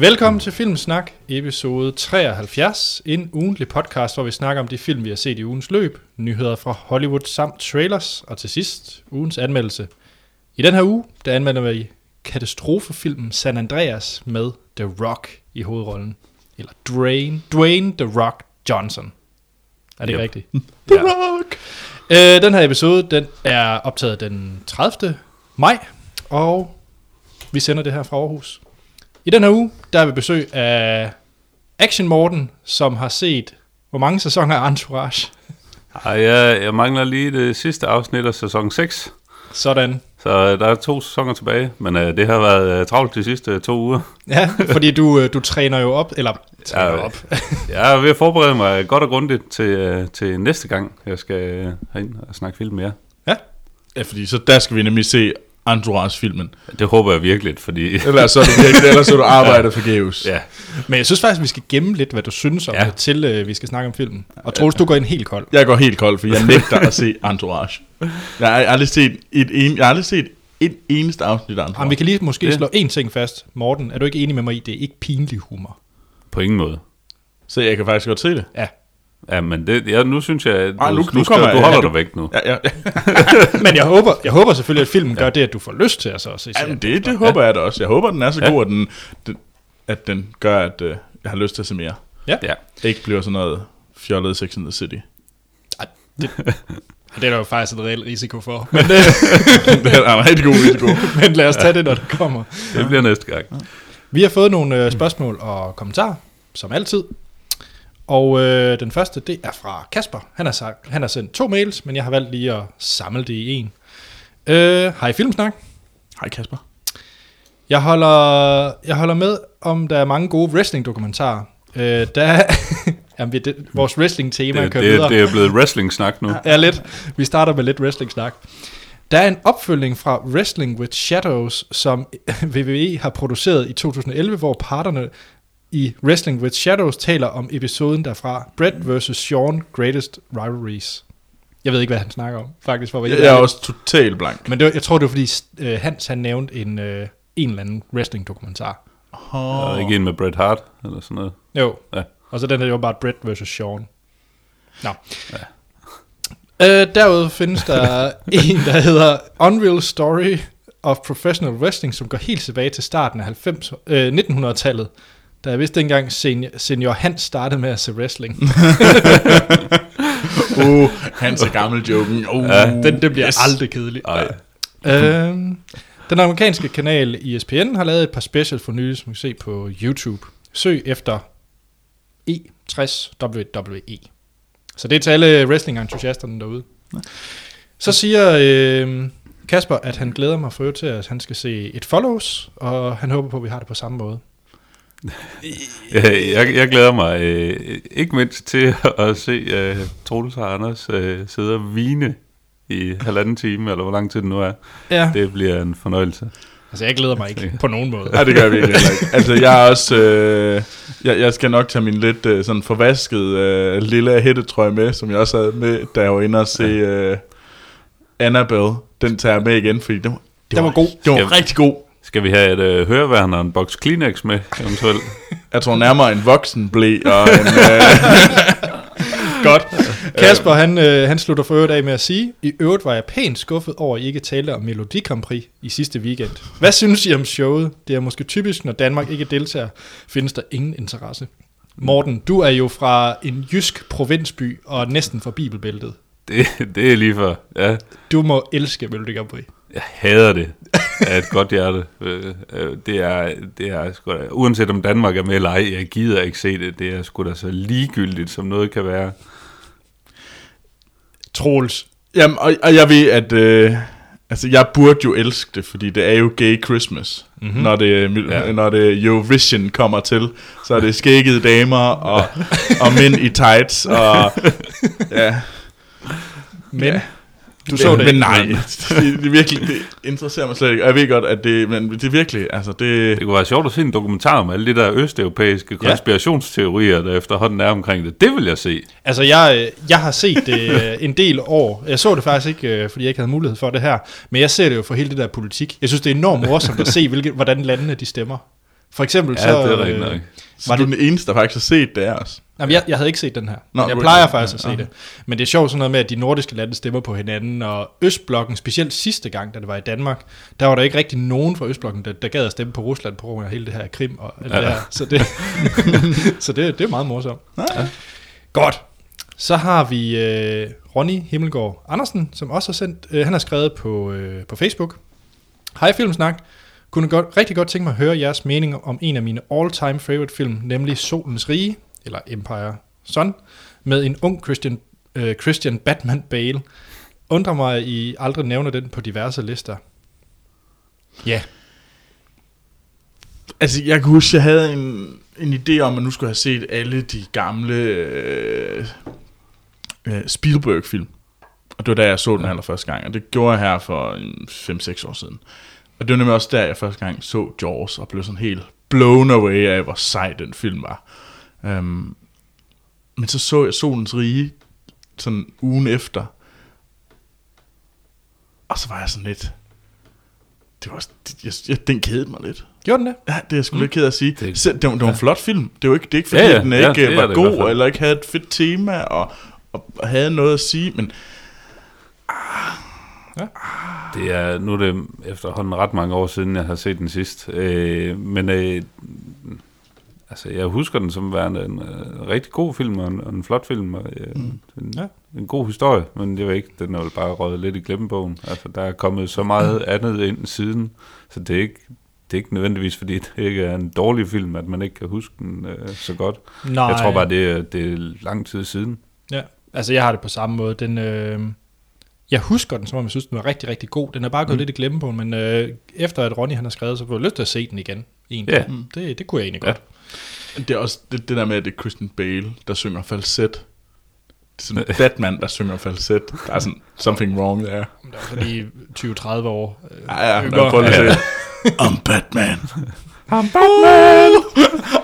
Velkommen til Filmsnak, episode 73. En ugentlig podcast, hvor vi snakker om de film, vi har set i ugens løb, nyheder fra Hollywood samt trailers, og til sidst ugens anmeldelse. I den her uge, der anmelder vi katastrofefilmen San Andreas med The Rock i hovedrollen. Eller Dwayne, Dwayne The Rock Johnson. Er det Yep. rigtigt? The Rock! Øh, den her episode, den er optaget den 30. maj, og vi sender det her fra Aarhus. I den her uge, der er vi besøg af Action Morten, som har set, hvor mange sæsoner af Entourage? Ej, jeg, jeg mangler lige det sidste afsnit af sæson 6, Sådan. så øh, der er to sæsoner tilbage, men øh, det har været øh, travlt de sidste øh, to uger. Ja, fordi du, øh, du træner jo op, eller træner Ja, op. Jeg er ved at forberede mig godt og grundigt til, øh, til næste gang, jeg skal øh, herind og snakke film mere. Ja, fordi så der skal vi nemlig se Entourage-filmen. Det håber jeg virkelig, fordi... Ellers så er du virkelig, ellers så du arbejdet forgæves. Ja, Men jeg synes faktisk, vi skal gemme lidt, hvad du synes om Ja. det, til øh, vi skal snakke om filmen. Og Troels, du går ind helt kold. Jeg går helt kold, for jeg nægter at se Entourage. Jeg har aldrig set et, en, jeg har aldrig set et eneste afsnit af Jamen, vi Entourage. kan lige måske Ja. slå én ting fast. Morten, er du ikke enig med mig i, det er ikke pinlig humor? på ingen måde. Så jeg kan faktisk godt se det. Ja. Ja, men det, ja, nu synes jeg, at du, Ej, nu- nu, nu skal, kommer- du holder ja, dig du- væk nu. Ja, ja. Men jeg håber, jeg håber selvfølgelig, at filmen gør det, at du får lyst til at så at se Jamen, serien. det, det håber jeg da også. Jeg håber, den er så Ja. god, at den, den, at den gør, at øh, jeg har lyst til at se mere. Ja. Ikke bliver sådan noget fjollet Sex in the City. Og det er der jo faktisk en reel risiko for. Men, øh, det er en rigtig god risiko. men lad os tage det, når det kommer. Det bliver næste gang. Vi har fået nogle øh, spørgsmål og kommentarer, som altid. Og øh, den første, det er fra Kasper. Han har, sagt, han har sendt to mails, men jeg har valgt lige at samle det i en. Øh, Hej Filmsnak. Hej Kasper. Jeg holder, jeg holder med, om der er mange gode wrestling-dokumentarer. Øh, der er, jamen, vi- det, vores wrestling-tema Det, kører det, videre. det er blevet wrestling-snak nu. Ja, lidt. Vi starter med lidt wrestling-snak. Der er en opfølgning fra Wrestling with Shadows, som WWE har produceret i 2011, hvor parterne i Wrestling with Shadows taler om episoden derfra, Brett vs. Sean Greatest Rivalries. Jeg ved ikke, hvad han snakker om, faktisk. For Jeg helt er også totalt blank. Men det var, jeg tror, det var, fordi øh, Hans han nævnte en, øh, en eller anden wrestling-dokumentar. Og ikke en med Bret Hart, eller sådan noget. Jo. Ja. Og så den der, det var bare Brett vs. Sean. Nå. Ja. Øh, derude findes der en, der hedder Unreal Story of Professional Wrestling, som går helt tilbage til starten af 90, øh, 1900-tallet. Da jeg vidste dengang, senior, senior Hans startede med at se wrestling. Uh, Hans er gammel joken. Uh, Ja, Den, det bliver yes. aldrig kedelig. Ej. Øhm, den amerikanske kanal ESPN har lavet et par special for nylig, som man kan se på YouTube. Søg efter E60WWE. Så det er til alle wrestling-entusiasterne derude. Så siger øh, Kasper, at han glæder mig for øvrigt til, at han skal se et follows, og han håber på, at vi har det på samme måde. Jeg, jeg, glæder mig øh, ikke mindst til at se øh, Troels og Anders øh, sidde og vine i halvanden time, eller hvor lang tid det nu er. Ja. Det bliver en fornøjelse. Altså, jeg glæder mig ikke på nogen måde. Ja, det gør jeg virkelig heller ikke. Altså, jeg er også... Øh, jeg, jeg skal nok tage min lidt øh, sådan forvaskede øh, lille hættetrøje med, som jeg også havde med, da jeg var inde og se øh, Annabelle. Den tager jeg med igen, fordi den, det Den var god. Det var Skal- rigtig god. Skal vi have et øh, høreværn og en boks Kleenex med, eventuelt? Jeg tror nærmere en voksen blæ og en... Øh, Godt. Kasper, han, øh, han slutter for øvrigt af med at sige, i øvrigt var jeg pænt skuffet over, at I ikke talte om Melodi Grand Prix i sidste weekend. Hvad synes I om showet? Det er måske typisk, når Danmark ikke deltager, findes der ingen interesse. Morten, du er jo fra en jysk provinsby og næsten fra bibelbæltet. Det, det er lige for. Ja, Du må elske Melodi Grand Prix. Jeg hader det af et godt hjerte. Øh, øh, Det er, det er sgu da, uanset om Danmark er med eller ej, jeg gider ikke se det. Det er sgu da så ligegyldigt, som noget kan være. Troels. jamen, og, og jeg ved, at... Øh, altså, jeg burde jo elske det, fordi det er jo gay Christmas. Mm-hmm. Når, det, Ja. når det Eurovision kommer til, så er det skæggede damer og, og mænd i tights og... Ja, Men Ja. Du så det men nej, det, det, virkelig, det interesserer mig slet ikke. Og jeg ved godt, at det, men det er virkelig, altså det... Det kunne være sjovt at se en dokumentar om alle de der østeuropæiske Ja. konspirationsteorier, der efterhånden er omkring det. Det vil jeg se. Altså, jeg, øh, jeg har set det øh, en del år. Jeg så det faktisk ikke, øh, fordi jeg ikke havde mulighed for det her. Men jeg ser det jo for hele det der politik. Jeg synes, det er enormt morsomt at se, hvilket, hvordan landene de stemmer. For eksempel Ja, så... det er øh, nok. Så Var du det- den eneste, der faktisk har set det af os. Jamen, jeg, jeg havde ikke set den her. Nå, jeg du- plejer faktisk at se ja. det. Men det er sjovt sådan noget med, at de nordiske lande stemmer på hinanden, og Østblokken, specielt sidste gang, da det var i Danmark, der var der ikke rigtig nogen fra Østblokken, der, der gad at stemme på Rusland på grund af hele det her krim og alt Ja. det her. Så det, så det, det er meget morsomt. Ja. Godt. Så har vi øh, Ronny Himmelgaard Andersen, som også har sendt, øh, han har skrevet på, øh, på Facebook. Hej Filmsnak. Kunne godt, rigtig godt tænke mig at høre jeres mening om en af mine all-time favorite film, nemlig Solens Rige, eller Empire Sun, med en ung Christian, øh, Christian Batman Bale. Undrer mig, at I aldrig nævner den på diverse lister. Ja, Altså, jeg kan huske, jeg havde en, en idé om, at nu skulle have set alle de gamle øh, øh, Spielberg-film. Og det var da, jeg så den allerførste gang. Og det gjorde jeg her for en 5-6 år siden. Og det var nemlig også der, jeg første gang så Jaws, og blev sådan helt blown away af, hvor sej den film var. Um, men så så jeg Solens Rige sådan ugen efter. Og så var jeg sådan lidt... Det var, det, jeg, jeg, den kedede mig lidt. gjorde den det? Ja, det er jeg sgu lidt ked af at sige. Det- Det, det, var, det var en flot film. Det var ikke, det er ikke fordi, Ja, ja, ja. ja. den Ja, ikke det ja, er var det god, eller ikke havde et fedt tema, og, og havde noget at sige, men Det er, nu er det efterhånden ret mange år siden, jeg har set den sidst. Øh, men øh, altså, jeg husker den som værende en øh, rigtig god film, og en, og en flot film, og øh, mm. en, Ja. en god historie, men jeg ved ikke, den er vel bare røget lidt i glemmebogen. Altså, der er kommet så meget andet ind siden, så det er ikke, det er ikke nødvendigvis, fordi det ikke er en dårlig film, at man ikke kan huske den øh, så godt. Nej. Jeg tror bare, det er, det er lang tid siden. Ja, altså jeg har det på samme måde. Den, øh, jeg husker den, som om jeg synes, den var rigtig, rigtig god. Den er bare gået mm. lidt i glemmebogen, men øh, efter at Ronny han har skrevet, så får jeg lyst til at se den igen. Egentlig. Ja. Mm. Det, det kunne jeg egentlig Ja. Det er også det, det der med, at det er Christian Bale, der synger falset. Det er sådan Batman, der synger falset. Der er sådan something wrong there. Det var fordi 20-30 år. Øh, Ja, ja, yngre. nå, prøv lige Ja. at se. I'm Batman. I'm Batman!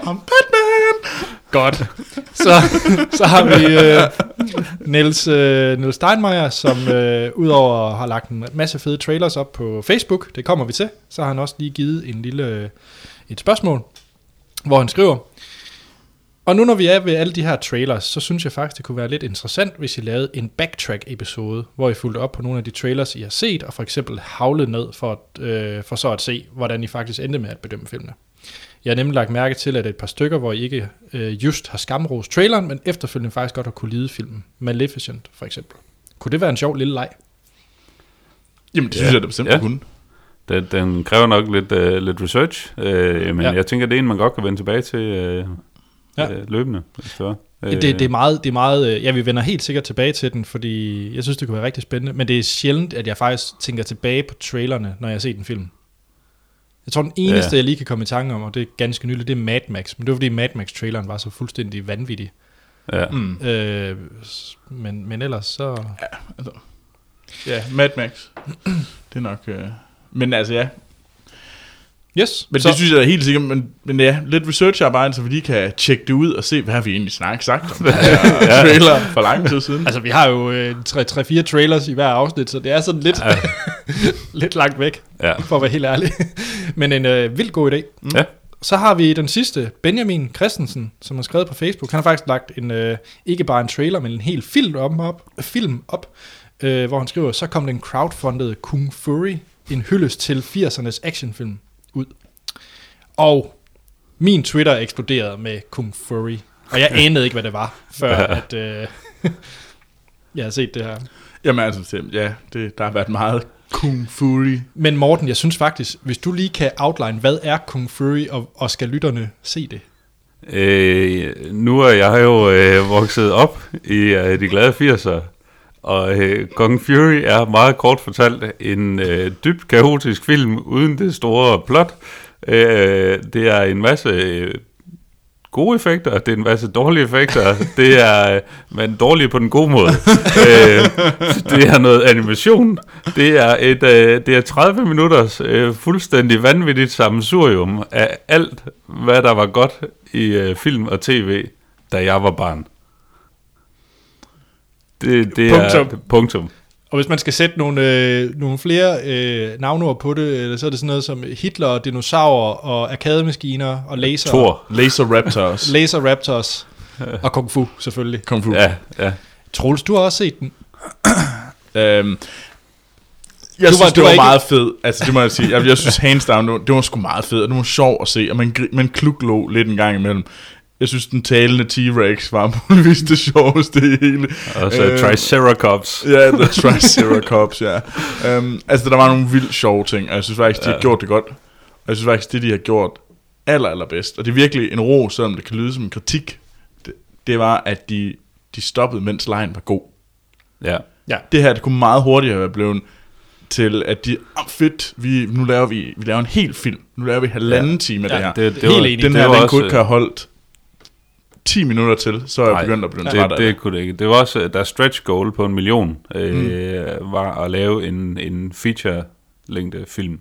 I'm Batman! Godt. Så, så har vi øh, Niels, øh, Niels Steinmeier, som øh, udover har lagt en masse fede trailers op på Facebook, det kommer vi til, så har han også lige givet en lille, øh, et spørgsmål, hvor han skriver, og nu når vi er ved alle de her trailers, så synes jeg faktisk, det kunne være lidt interessant, hvis I lavede en backtrack-episode, hvor I fulgte op på nogle af de trailers, I har set, og for eksempel havlede ned for, at, øh, for så at se, hvordan I faktisk endte med at bedømme filmene. Jeg har nemlig lagt mærke til, at et par stykker, hvor I ikke øh, just har skamrost traileren, men efterfølgende faktisk godt har kunne lide filmen. Maleficent for eksempel. Kunne det være en sjov lille leg? Jamen, det Ja. synes jeg da bestemt, Ja. kunne. Den, den kræver nok lidt, uh, lidt research, uh, men Ja. jeg tænker, det er en, man godt kan vende tilbage til uh, Ja. ja. uh, løbende. Var. Øh. Det, det, er meget, det er meget, øh, ja, vi vender helt sikkert tilbage til den, fordi jeg synes, det kunne være rigtig spændende, men det er sjældent, at jeg faktisk tænker tilbage på trailerne, når jeg har set en film. Jeg tror, den eneste, ja. Ja. jeg lige kan komme i tanke om, og det er ganske nyligt, det er Mad Max, men det var fordi Mad Max-traileren var så fuldstændig vanvittig. Ja. Mm. Øh, men, men ellers så... Ja, Mad Max. Det er nok... Øh... Men altså, ja. Yes, Men så, det synes jeg da helt sikkert, men, men ja, lidt researcharbejde, så vi lige kan tjekke det ud og se, hvad har vi egentlig snakket sagt om den her trailer for lang tid siden. Altså, vi har jo øh, 3-4 trailers i hver afsnit, så det er sådan lidt, Ja. lidt langt væk, ja. for at være helt ærlig. Men en øh, vildt god idé. Mm. Ja. Så har vi den sidste, Benjamin Christensen, som har skrevet på Facebook. Han har faktisk lagt en, øh, ikke bare en trailer, men en hel film op, op, film op øh, hvor han skriver, så kom den crowdfundede Kung Fury, en hyldest til 80'ernes actionfilm, ud. Og min Twitter eksploderede med Kung Fury, og jeg anede ikke, hvad det var, før at, øh, jeg har set det her. Jamen altså, ja, det, der har været meget Kung Fury. Men Morten, jeg synes faktisk, hvis du lige kan outline, hvad er Kung Fury, og, og skal lytterne se det? Øh, nu er jeg jo øh, vokset op i øh, de glade 80'er, og øh, Kong Fury er meget kort fortalt en øh, dybt kaotisk film uden det store plot. Øh, det er en masse øh, gode effekter, det er en masse dårlige effekter, det er, øh, men dårlige på den gode måde. øh, det er noget animation, det er, et, øh, det er 30 minutters øh, fuldstændig vanvittigt sammensurium af alt, hvad der var godt i øh, film og tv, da jeg var barn. Det, det Punktum. er punktum. Og hvis man skal sætte nogle, øh, nogle flere øh, navnord på det, øh, så er det sådan noget som Hitler, dinosaurer og arkademaskiner og laser. Thor. Laser Raptors. Laser Raptors og Kung Fu selvfølgelig. Kung Fu. Ja, ja. Troels, du har også set den. Øhm, jeg Du synes, var- det var var, ikke- meget fedt. Altså, det må jeg sige. Jeg, jeg synes, hands down, det var, det var sgu meget fedt, og det var sjov at se, og man, man kluglå lidt en gang imellem. Jeg synes, den talende T-Rex var muligvis det sjoveste i hele. Og så Øh, Triceratops. Ja, The Triceratops, ja. Um, altså, der var nogle vildt sjove ting, og jeg synes faktisk, de har Ja. gjort det godt. Og jeg synes faktisk, det de har gjort aller, allerbedst, og det er virkelig en ro, selvom det kan lyde som en kritik, det, det var, at de, de stoppede, mens lejen var god. Ja. Ja. Det her, det kunne meget hurtigere være blevet til, at de, oh, fedt, vi, nu laver vi, vi laver en hel film. Nu laver vi halvanden ja. time af Ja, det her. Det, det Helt var, enig. Den det her, var den også, kunne ikke have holdt 10 minutter til, så er jeg Nej, begyndt at blive træt af det, det. det kunne det ikke. Det var også, deres stretch goal på en million, øh, var at lave en, en feature-længde film.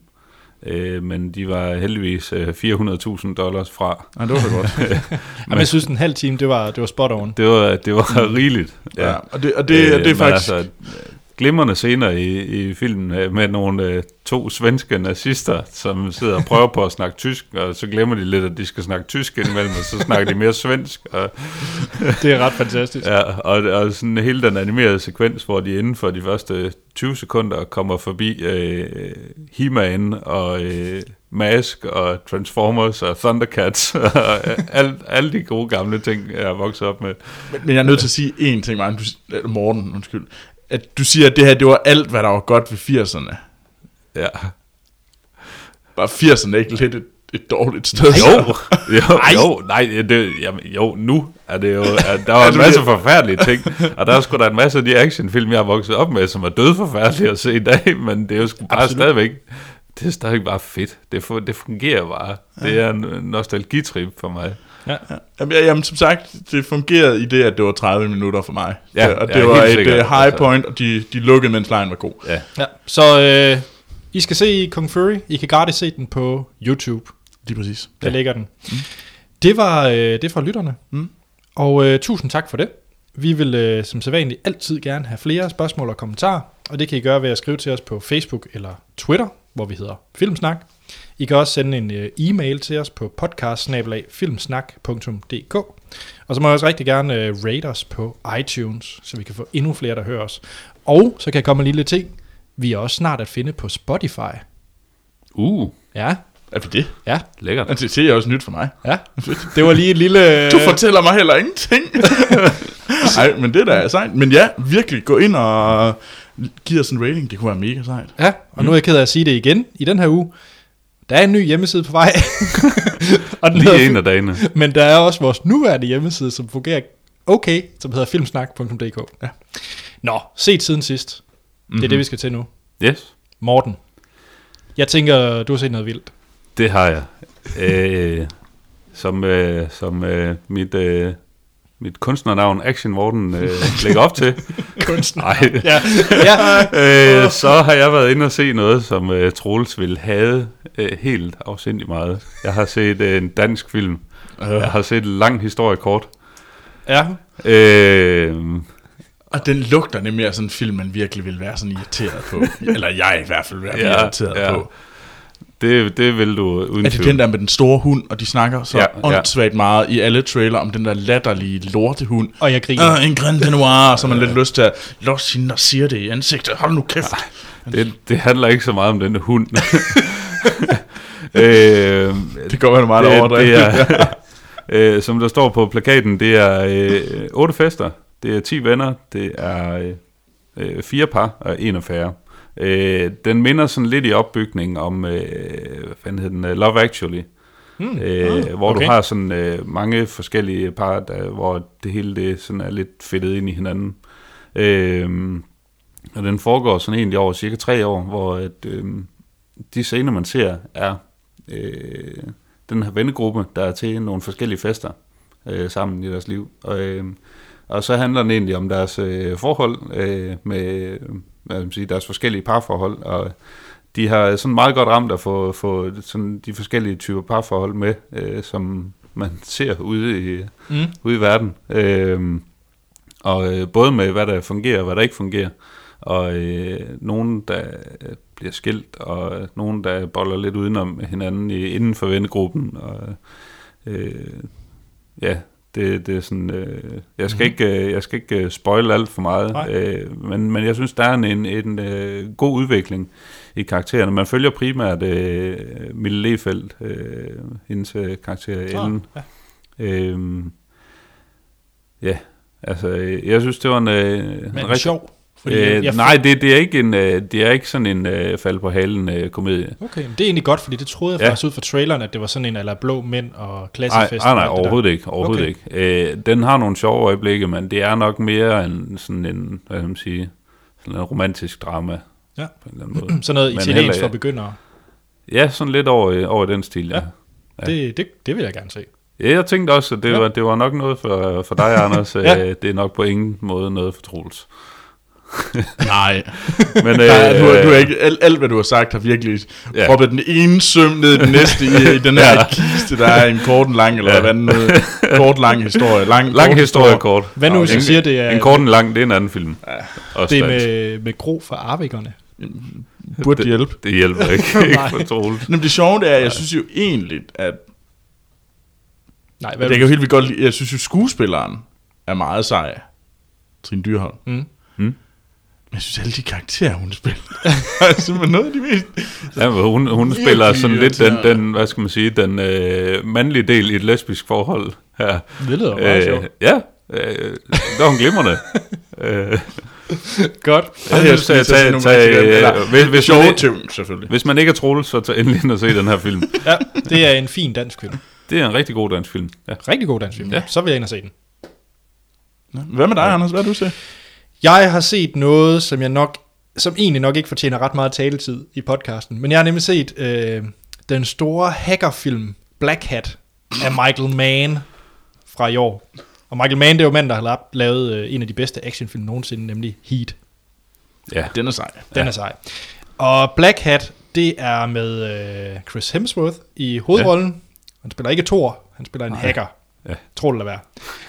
Øh, men de var heldigvis øh, 400.000 dollars fra. Ja, det var så godt. Jamen, jeg synes, en halv time, det var, det var spot on. Det var, det var rigeligt. ja. Og det, og det, og det er men faktisk... Altså, glimrende scener i, i filmen øh, med nogle øh, to svenske nazister, som sidder og prøver på at snakke tysk, og så glemmer de lidt, at de skal snakke tysk indimellem, og så snakker de mere svensk. Og, Det er ret fantastisk. ja, og, og sådan hele den animerede sekvens, hvor de inden for de første 20 sekunder kommer forbi øh, He-Man og øh, Mask og Transformers og Thundercats og alt, alle de gode gamle ting, jeg har vokset op med. Men, men jeg er nødt til at sige én ting, Martin. Du, Morten, undskyld. At du siger, at det her, det var alt, hvad der var godt ved 80'erne. Ja. Bare 80'erne er ikke lidt et, et dårligt sted. Jo, jo, jo, nej, det, jamen, jo, nu er det jo, at der var en masse forfærdelige ting, og der er sgu da en masse af de actionfilm, jeg har vokset op med, som er død forfærdelige at se i dag, men det er jo sgu bare Absolut. stadigvæk, det er stadigvæk bare fedt. Det, fu- det fungerer bare. Det er en nostalgitrip for mig. Ja. Jamen, ja, jamen, som sagt, det fungerede i det, at det var 30 minutter for mig. Ja, og det ja, var et sikkert. uh, high Altså. point, og de, de lukkede, mens lejen var god. Ja, Ja. Så øh, I skal se Kung Fury. I kan gratis se den på YouTube. Lige præcis. Der ja. ligger den. Mm. Det var øh, det fra lytterne. Mm. Og øh, tusind tak for det. Vi vil øh, som sædvanligt altid gerne have flere spørgsmål og kommentarer, og det kan I gøre ved at skrive til os på Facebook eller Twitter, hvor vi hedder Filmsnak. I kan også sende en øh, e-mail til os på podcast filmsnak.dk. Og så må I også rigtig gerne øh, rate os på iTunes, så vi kan få endnu flere, der hører os. Og så kan jeg komme en lille ting. Vi er også snart at finde på Spotify. uh, Ja, Er vi det? ja, lækkert. Altså, det er også nyt for mig. ja. Det var lige et lille... Du fortæller mig heller ingenting. Nej, men det der er sejt. Men ja, virkelig, gå ind og giv os en rating. Det kunne være mega sejt. Ja, og nu er jeg ked af at sige det igen i den her uge. Der er en ny hjemmeside på vej. og den Lige en af dagene. men der er også vores nuværende hjemmeside, som fungerer okay, som hedder filmsnak.dk. Ja. Nå, set siden sidst. Det er Mhm. det, vi skal til nu. Yes, Morten, jeg tænker, du har set noget vildt. det har jeg. Øh, som øh, som øh, mit, øh, mit kunstnernavn Action Morten øh, lægger op til. Kunstner. Nej, Ja, ja. øh, så har jeg været inde og se noget, som øh, Troels ville have øh, helt afsindig meget. Jeg har set øh, en dansk film. Jeg har set en lang historie kort. ja. Øh, Og den lugter nemlig af sådan en film, man virkelig vil være sådan irriteret på. Eller jeg i hvert fald vil være Ja, irriteret ja. på. Det, det vil du uden Er det tvivl. den der med den store hund, og de snakker så Ja, ja, ja. åndssvagt meget i alle trailer om den der latterlige lortehund. Og jeg griner. Uh, en Grand Danois, så har man lidt lyst til at låse hende og siger det i ansigtet. Hold nu kæft. Det, det handler ikke så meget om den hund. øh, Det godt være meget overdrevet. det er, øh, som der står på plakaten, det er øh, otte fester, det er 10 venner, det er øh, øh, fire par og en affære. Øh, den minder sådan lidt i opbygning om, øh, hvad fanden hed den, øh, Love Actually. Hmm. Øh, hvor okay. du har sådan øh, mange forskellige par, der, hvor det hele det sådan er lidt fedtet ind i hinanden. Øh, og den foregår sådan egentlig over cirka tre år, hvor at, øh, de scener, man ser, er øh, den her vennegruppe, der er til nogle forskellige fester øh, sammen i deres liv. Og, øh, og så handler den egentlig om deres øh, forhold øh, med hvad man sige, deres forskellige parforhold, og de har sådan meget godt ramt at få, få sådan de forskellige typer parforhold med, øh, som man ser ude i, Mm. ude i verden. Øh, og øh, både med, hvad der fungerer og hvad der ikke fungerer. og øh, nogen, der bliver skilt, og nogen, der boller lidt udenom hinanden i, inden for vennegruppen, og øh, ja, det, det er sådan, øh, jeg skal Mhm. ikke, øh, jeg skal ikke øh, spoil alt for meget, Nej. øh, men, men jeg synes, der er en, en, en øh, god udvikling i karaktererne. Man følger primært øh, Mille Lefeldt, øh, hendes øh, karakter Ellen. ja. Øhm, ja, altså, øh, jeg synes, det var en, øh, en Men rigtig... sjov. Fordi Øh, jeg, nej, det, det, er ikke en, øh, det er ikke sådan en øh, fald på halen øh, komedie. Okay, men det er egentlig godt, fordi det troede jeg Ja. faktisk ud fra traileren, at det var sådan en eller blå mænd og Nej, klassefest. nej, nej, der. overhovedet ikke. Overhovedet Okay. ikke. Øh, den har nogle sjove øjeblikke, men det er nok mere en, sådan en, hvad kan man sige, sådan en romantisk drama. Ja. På en eller anden måde. Sådan noget Men italiensk heller- for begyndere. Ja, sådan lidt over, øh, over den stil, ja. Ja. Ja. Det, det, det vil jeg gerne se. Ja, jeg tænkte også, at det, Ja. var, det var nok noget for, for dig, Anders. Ja. ja. Det er nok på ingen måde noget for Troels. Nej. Men, Nej, du, øh, du er ikke, alt, alt, hvad du har sagt, har virkelig ja. Proppet den ene søm ned i den næste i, i den her ja. Kiste, der er en kort en lang, eller ja. Hvad nu, kort lang historie. Lang, Lang kort historie kort. Hvad nu, hvis jeg siger, det er, En kort en lang, det er en anden film. Ja. Også det er med, med Gro fra Arvikerne? Burde Det- hjælpe. Det hjælper ikke, ikke Nej. for Troels. Men det sjove det er, jeg synes jo egentlig, at Nej, hvad jeg kan jo helt vildt godt lide, jeg synes jo skuespilleren er meget sej. Trine Dyrholm. Mm. Mm. Men jeg synes alle de karakterer, hun spiller, er simpelthen noget af de mest... Ja, hun, hun spiller sådan lidt den, den, hvad skal man sige, den øh, mandlige del i et lesbisk forhold her. Det lyder meget sjovt. ja, øh, der er hun glimrende. øh, Godt. jeg jeg at sige tage, tage, øh, hvis, hvis, man, ikke- ting, selvfølgelig. hvis man ikke er Troels, så tag endelig ind og se den her film. Ja, det er en fin dansk film. Det er en rigtig god dansk film. Ja. Rigtig god dansk film. Ja. Så vil jeg ind og se den. Hvad med dig, Anders? Hvad har du set? Jeg har set noget, som jeg nok, som egentlig nok ikke fortjener ret meget taletid i podcasten, men jeg har nemlig set øh, den store hackerfilm Black Hat af Michael Mann fra i år. Og Michael Mann, det er jo mand, der har la- lavet øh, en af de bedste actionfilm nogensinde, nemlig Heat. ja. Den er sej. Den ja. er sej. Og Black Hat, det er med øh, Chris Hemsworth i hovedrollen. Ja. Han spiller ikke Thor, han spiller en Nej. hacker. Ja. Tror det være.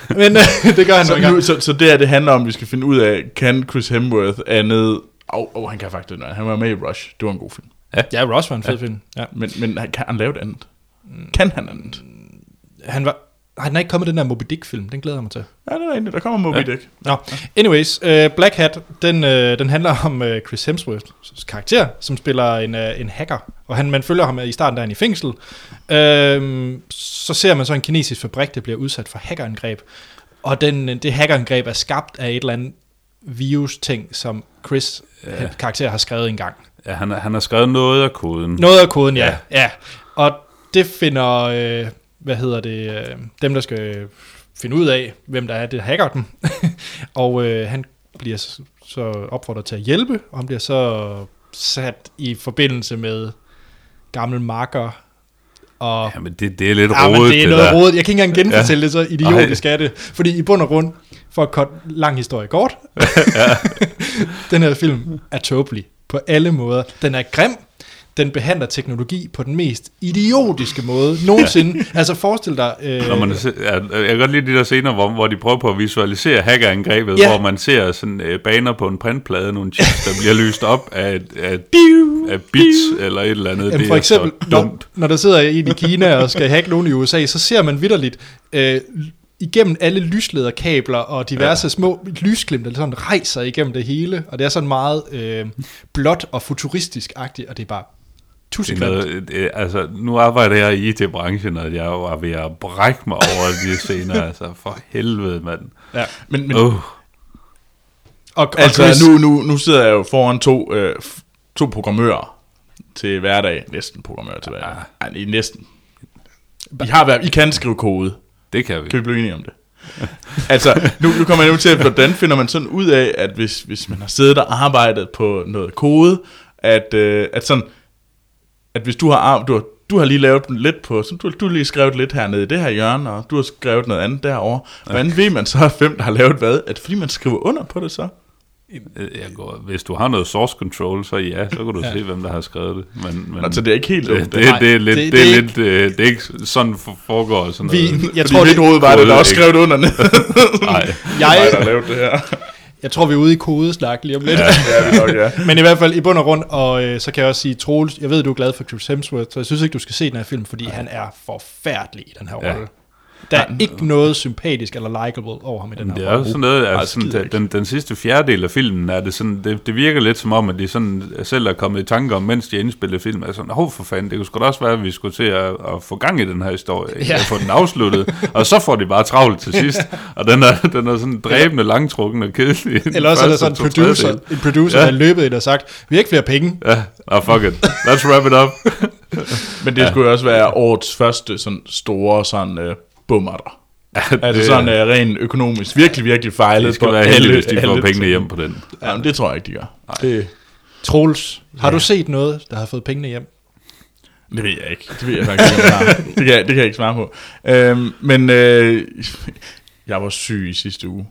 Men øh, det gør han Så, nu, så, så det er det handler om, at vi skal finde ud af, kan Chris Hemsworth andet... Åh, oh, oh, han kan faktisk noget. Han var med i Rush. Det var en god film. Ja, Ross var en fed ja. film. Ja. Men, men han- kan han lave et andet? Kan han andet? Han var... Han er ikke kommet den der Moby Dick-film, den glæder jeg mig til. Ja, det er rigtigt. Der kommer Moby Ja. Dick. Nå, anyways, uh, Black Hat, den, uh, den handler om uh, Chris Hemsworths karakter, som spiller en, uh, en hacker, og han, man følger ham i starten, der er han i fængsel. Uh, så ser man så en kinesisk fabrik, der bliver udsat for hackerangreb, og den, det hackerangreb er skabt af et eller andet virus-ting, som Chris ja. karakter har skrevet engang. ja han, har- han har skrevet noget af koden. Noget af koden, ja. ja. Ja. ja. Og det finder, øh, hvad hedder det, øh, dem der skal finde ud af, hvem der er, det hacker dem. og øh, han bliver så, opfordret til at hjælpe, og han bliver så sat i forbindelse med gamle marker. Og Jamen, det, det er lidt Ja, rodet, det er noget rodet. Jeg kan ikke engang genfortælle ja. det, så idiotisk Ej. er det. Fordi i bund og grund, for at korte lang historie kort, den her film er tåbelig på alle måder. Den er grim, den behandler teknologi på den mest idiotiske måde nogensinde. Ja. Altså forestil dig... Øh, Når man, ser- ja, jeg kan godt lide de der scener, hvor, hvor de prøver på at visualisere hackerangrebet, Ja. hvor man ser sådan øh, baner på en printplade, nogle chips, der bliver lyst op af, af, af bits eller et eller andet. Jamen det for er eksempel, når, når der sidder en i Kina og skal hacke nogen i USA, så ser man vidderligt øh, igennem alle lyslederkabler og diverse ja. små lysglimt, der sådan rejser igennem det hele, og det er sådan meget øh, blåt og futuristisk-agtigt, og det er bare Tussekrimt. noget, det, altså, nu arbejder jeg i IT-branchen, og jeg var ved at brække mig over de scener. altså, for helvede, mand. Ja. Men, men Uh, Og, og altså, Chris, nu, nu, nu sidder jeg jo foran to, øh, to programmører til hverdag. Næsten programmører til hverdag. Ej, det er næsten. I, har været, I kan skrive kode. det kan vi. Kan vi blive enige om det? altså, nu, nu kommer jeg nu til, hvordan finder man sådan ud af, at hvis, hvis man har siddet og arbejdet på noget kode, at, øh, at sådan, at hvis du har, ar- du har, du har lige lavet lidt på, så du, du har lige skrevet lidt hernede i det her hjørne, og du har skrevet noget andet derovre. Hvordan ved man så, hvem der har lavet hvad? Er det fordi, man skriver under på det så? Øh, Jeg går, hvis du har noget source control, så ja, så kan du Ja. se, hvem der har skrevet det. Men, men Altså, det er ikke helt det, det, Det, det, er lidt, det- det, det er lidt, øh, det er ikke sådan for- foregår sådan vi, noget. jeg Fordi tror, mit det, hoved var det, der også skrevet under ned. Nej, Jeg, jeg, der har lavet det her. Jeg tror, vi er ude i kodesnak lige om lidt. Ja, er vi nok, ja. Men i hvert fald i bund og grund, og øh, så kan jeg også sige, Troels, jeg ved, du er glad for Chris Hemsworth, så jeg synes ikke, du skal se den her film, fordi han er forfærdelig i den her Ja. Der er ikke noget sympatisk eller likable over ham i den her det er rolle. sådan noget, altså sådan, den, den, den sidste fjerdedel af filmen, er det, sådan, det, det virker lidt som om, at de sådan selv er kommet i tanke om, mens de indspillede film, altså, hov for fanden, det kunne sgu da også være, at vi skulle til at, at få gang i den her historie, Ja. ja. at få den afsluttet, og så får de bare travlt til sidst, og den er, den er sådan dræbende, langtrukken og kedelig. Eller også er der sådan en producer, en producer Ja. der er løbet ind og sagt, vi har ikke flere penge. Ja, ah, fuck it, let's wrap it up. Men det skulle jo også være årets første sådan store sådan uh, bummerter. Altså det- sådan uh, rent økonomisk. Virkelig, virkelig fejlet. Det skal være alle- heldigt, hvis de får alle pengene hjem på den. Ja, men det tror jeg ikke, de gør. Det, Troels, har du set noget, der har fået pengene hjem? det ved jeg ikke. Det ved jeg faktisk ikke. jeg. Det kan, jeg- det kan jeg ikke svare på. Øhm, men øh, jeg var syg i sidste uge.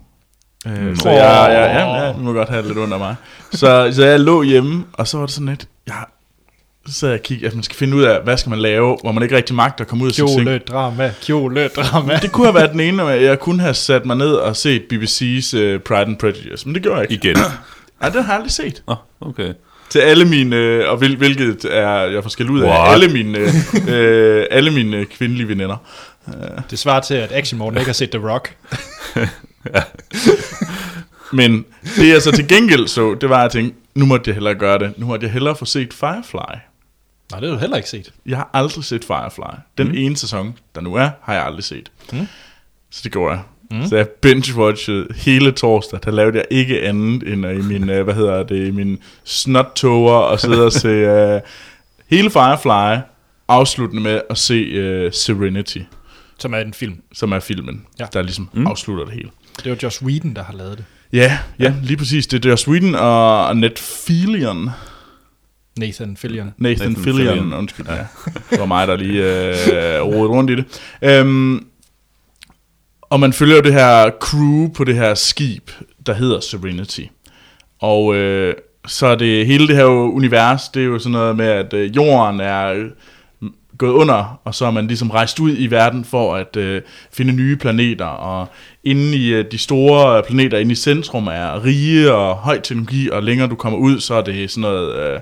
Øh, så Åh. jeg, jeg, ja, ja, du må godt have det lidt under mig. Så, så jeg lå hjemme, og så var det sådan lidt, jeg, så sad jeg og kiggede, at man skal finde ud af, hvad skal man lave, hvor man ikke rigtig magter at komme ud af sin seng. Drama, kjole, drama. Det kunne have været den ene, og jeg kunne have sat mig ned og set BBC's uh, Pride and Prejudice, men det gjorde jeg ikke. Igen. Nej, det har jeg aldrig set. Oh, okay. Til alle mine, øh, og hvil, hvilket er, jeg får skæld ud af, What? alle mine, øh, øh, alle mine øh, kvindelige veninder. Det svarer til, at Action Morten ikke har set The Rock. Men det jeg så til gengæld så, det var, at jeg tænkte, nu måtte jeg hellere gøre det. Nu måtte jeg hellere få set Firefly. Nej, det har du heller ikke set. Jeg har aldrig set Firefly. Den mm. ene sæson, der nu er, har jeg aldrig set. Mm. Så det gjorde jeg. Mm. Så jeg binge-watchede hele torsdag. Der lavede jeg ikke andet end at i min, øh, hvad hedder det, i min snot-toger og sidde og se uh, hele Firefly, afsluttende med at se uh, Serenity, Som er en film. som er filmen, Ja. ja. der ligesom mm. afslutter det hele. Det var Joss Whedon, der har lavet det. Ja, ja, lige præcis. Det er Joss Whedon og Ned Fillion. Nathan Fillion. Nathan, Nathan Fillion, Fillion. undskyld. Ja. Det var mig, der lige øh, rodede rundt i det. Øhm, og man følger jo det her crew på det her skib, der hedder Serenity. Og øh, så er det hele det her univers, det er jo sådan noget med, at øh, jorden er øh, gået under, og så er man ligesom rejst ud i verden for at øh, finde nye planeter, og inde i øh, de store planeter, inde i centrum, er rige og høj teknologi, og længere du kommer ud, så er det sådan noget, øh,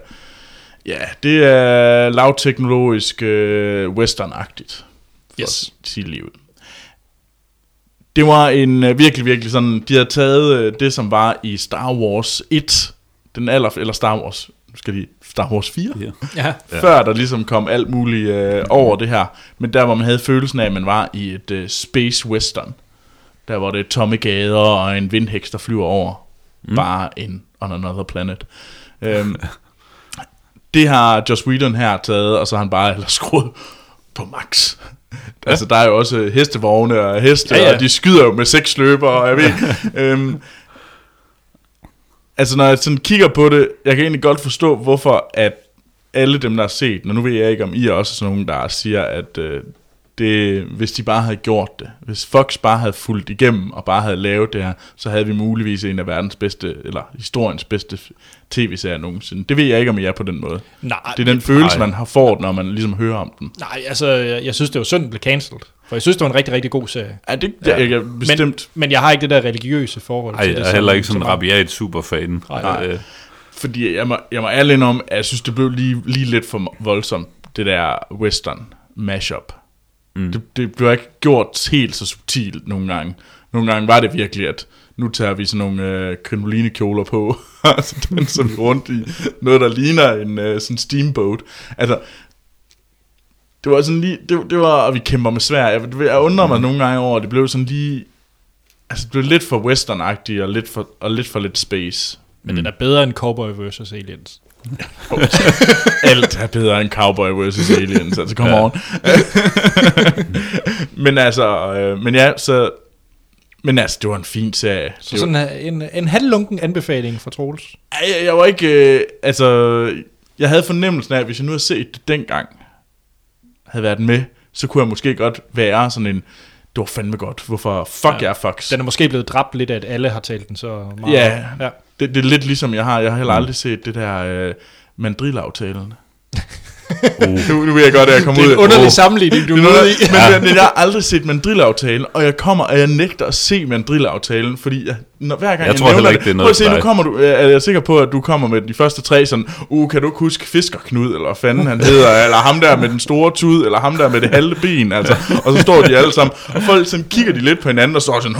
ja, det er lavteknologisk øh, western-agtigt, for Yes. at sige ud. Det var en øh, virkelig, virkelig sådan, de havde taget øh, det, som var i Star Wars 1, den aller, eller Star Wars, nu skal de, Star Wars 4, Ja. Ja. ja. før der ligesom kom alt muligt øh, over det her. Men der, hvor man havde følelsen af, at man var i et øh, space western. Der var det tomme gader og en vindhæks, der flyver over. Mm. Bare en on another planet. øhm, det har Joss Whedon her taget, og så har han bare ellers skruet på max. Ja. Altså, der er jo også hestevogne og heste, Ja, ja, ja. ja. og de skyder jo med seks løber, og jeg ved... øhm, altså, når jeg sådan kigger på det, jeg kan egentlig godt forstå, hvorfor at alle dem, der har set, og nu ved jeg ikke, om I er også sådan nogen, der siger, at øh, det, hvis de bare havde gjort det, hvis Fox bare havde fulgt igennem og bare havde lavet det her, så havde vi muligvis en af verdens bedste, eller historiens bedste tv-serier nogensinde. Det ved jeg ikke, om I er på den måde. Nej, Det er den følelse, nej. man har fået, når man ligesom hører om den. nej, altså, jeg, jeg synes, det var synd, den blev cancelled. For jeg synes, det var en rigtig, rigtig god serie. Ja, det, det ja. er bestemt. Men, men jeg har ikke det der religiøse forhold Ej, til det. jeg er heller ikke sådan en rabiat superfan. Nej. Øh, Fordi jeg må, jeg må ærlig om, at jeg synes, det blev lige, lige lidt for voldsomt, det der western mashup. Mm. Det, det blev ikke gjort helt så subtilt nogle gange. Nogle gange var det virkelig, at nu tager vi sådan nogle øh, krinolinekjoler på, og så danser vi rundt i noget, der ligner en øh, sådan steamboat. Altså, det var sådan lige, det, det var, og vi kæmper med svær. Jeg, jeg undrer mig nogle gange over, at det blev sådan lige, altså det blev lidt for western og lidt for, og lidt for lidt space. Men den er bedre end Cowboy vs. Aliens. Alt er bedre end Cowboy vs. Aliens, altså come Ja. on. men altså, øh, men ja, så, men altså, det var en fin serie. Så Det sådan en, en halvlunken anbefaling fra Troels. var, jeg, jeg var ikke, øh, altså, jeg havde fornemmelsen af, at hvis jeg nu havde set det dengang, havde været med, så kunne jeg måske godt være sådan en, det var fandme godt, hvorfor fuck Ja. jeg Fox. Den er måske blevet dræbt lidt af, at alle har talt den så meget. Ja. ja. Det, det er lidt ligesom jeg har, jeg har heller aldrig set det der øh, mandrilaftalen. Nu, nu vil jeg godt, at jeg kommer Det ud er en underlig Oh. sammenligning, du Det er er ude i. men, men jeg har aldrig set mandrilaftalen, og jeg kommer, og jeg nægter at se mandrilaftalen, fordi jeg, når, hver gang jeg, Jeg tror nævner ikke, det er noget se, nu kommer du, er jeg sikker på, at du kommer med de første tre sådan, uh, kan du ikke huske Fiskerknud, eller hvad fanden han hedder, eller ham der med den store tud, eller ham der med det halve ben, altså, og så står de alle sammen, og folk sådan kigger de lidt på hinanden, og står sådan,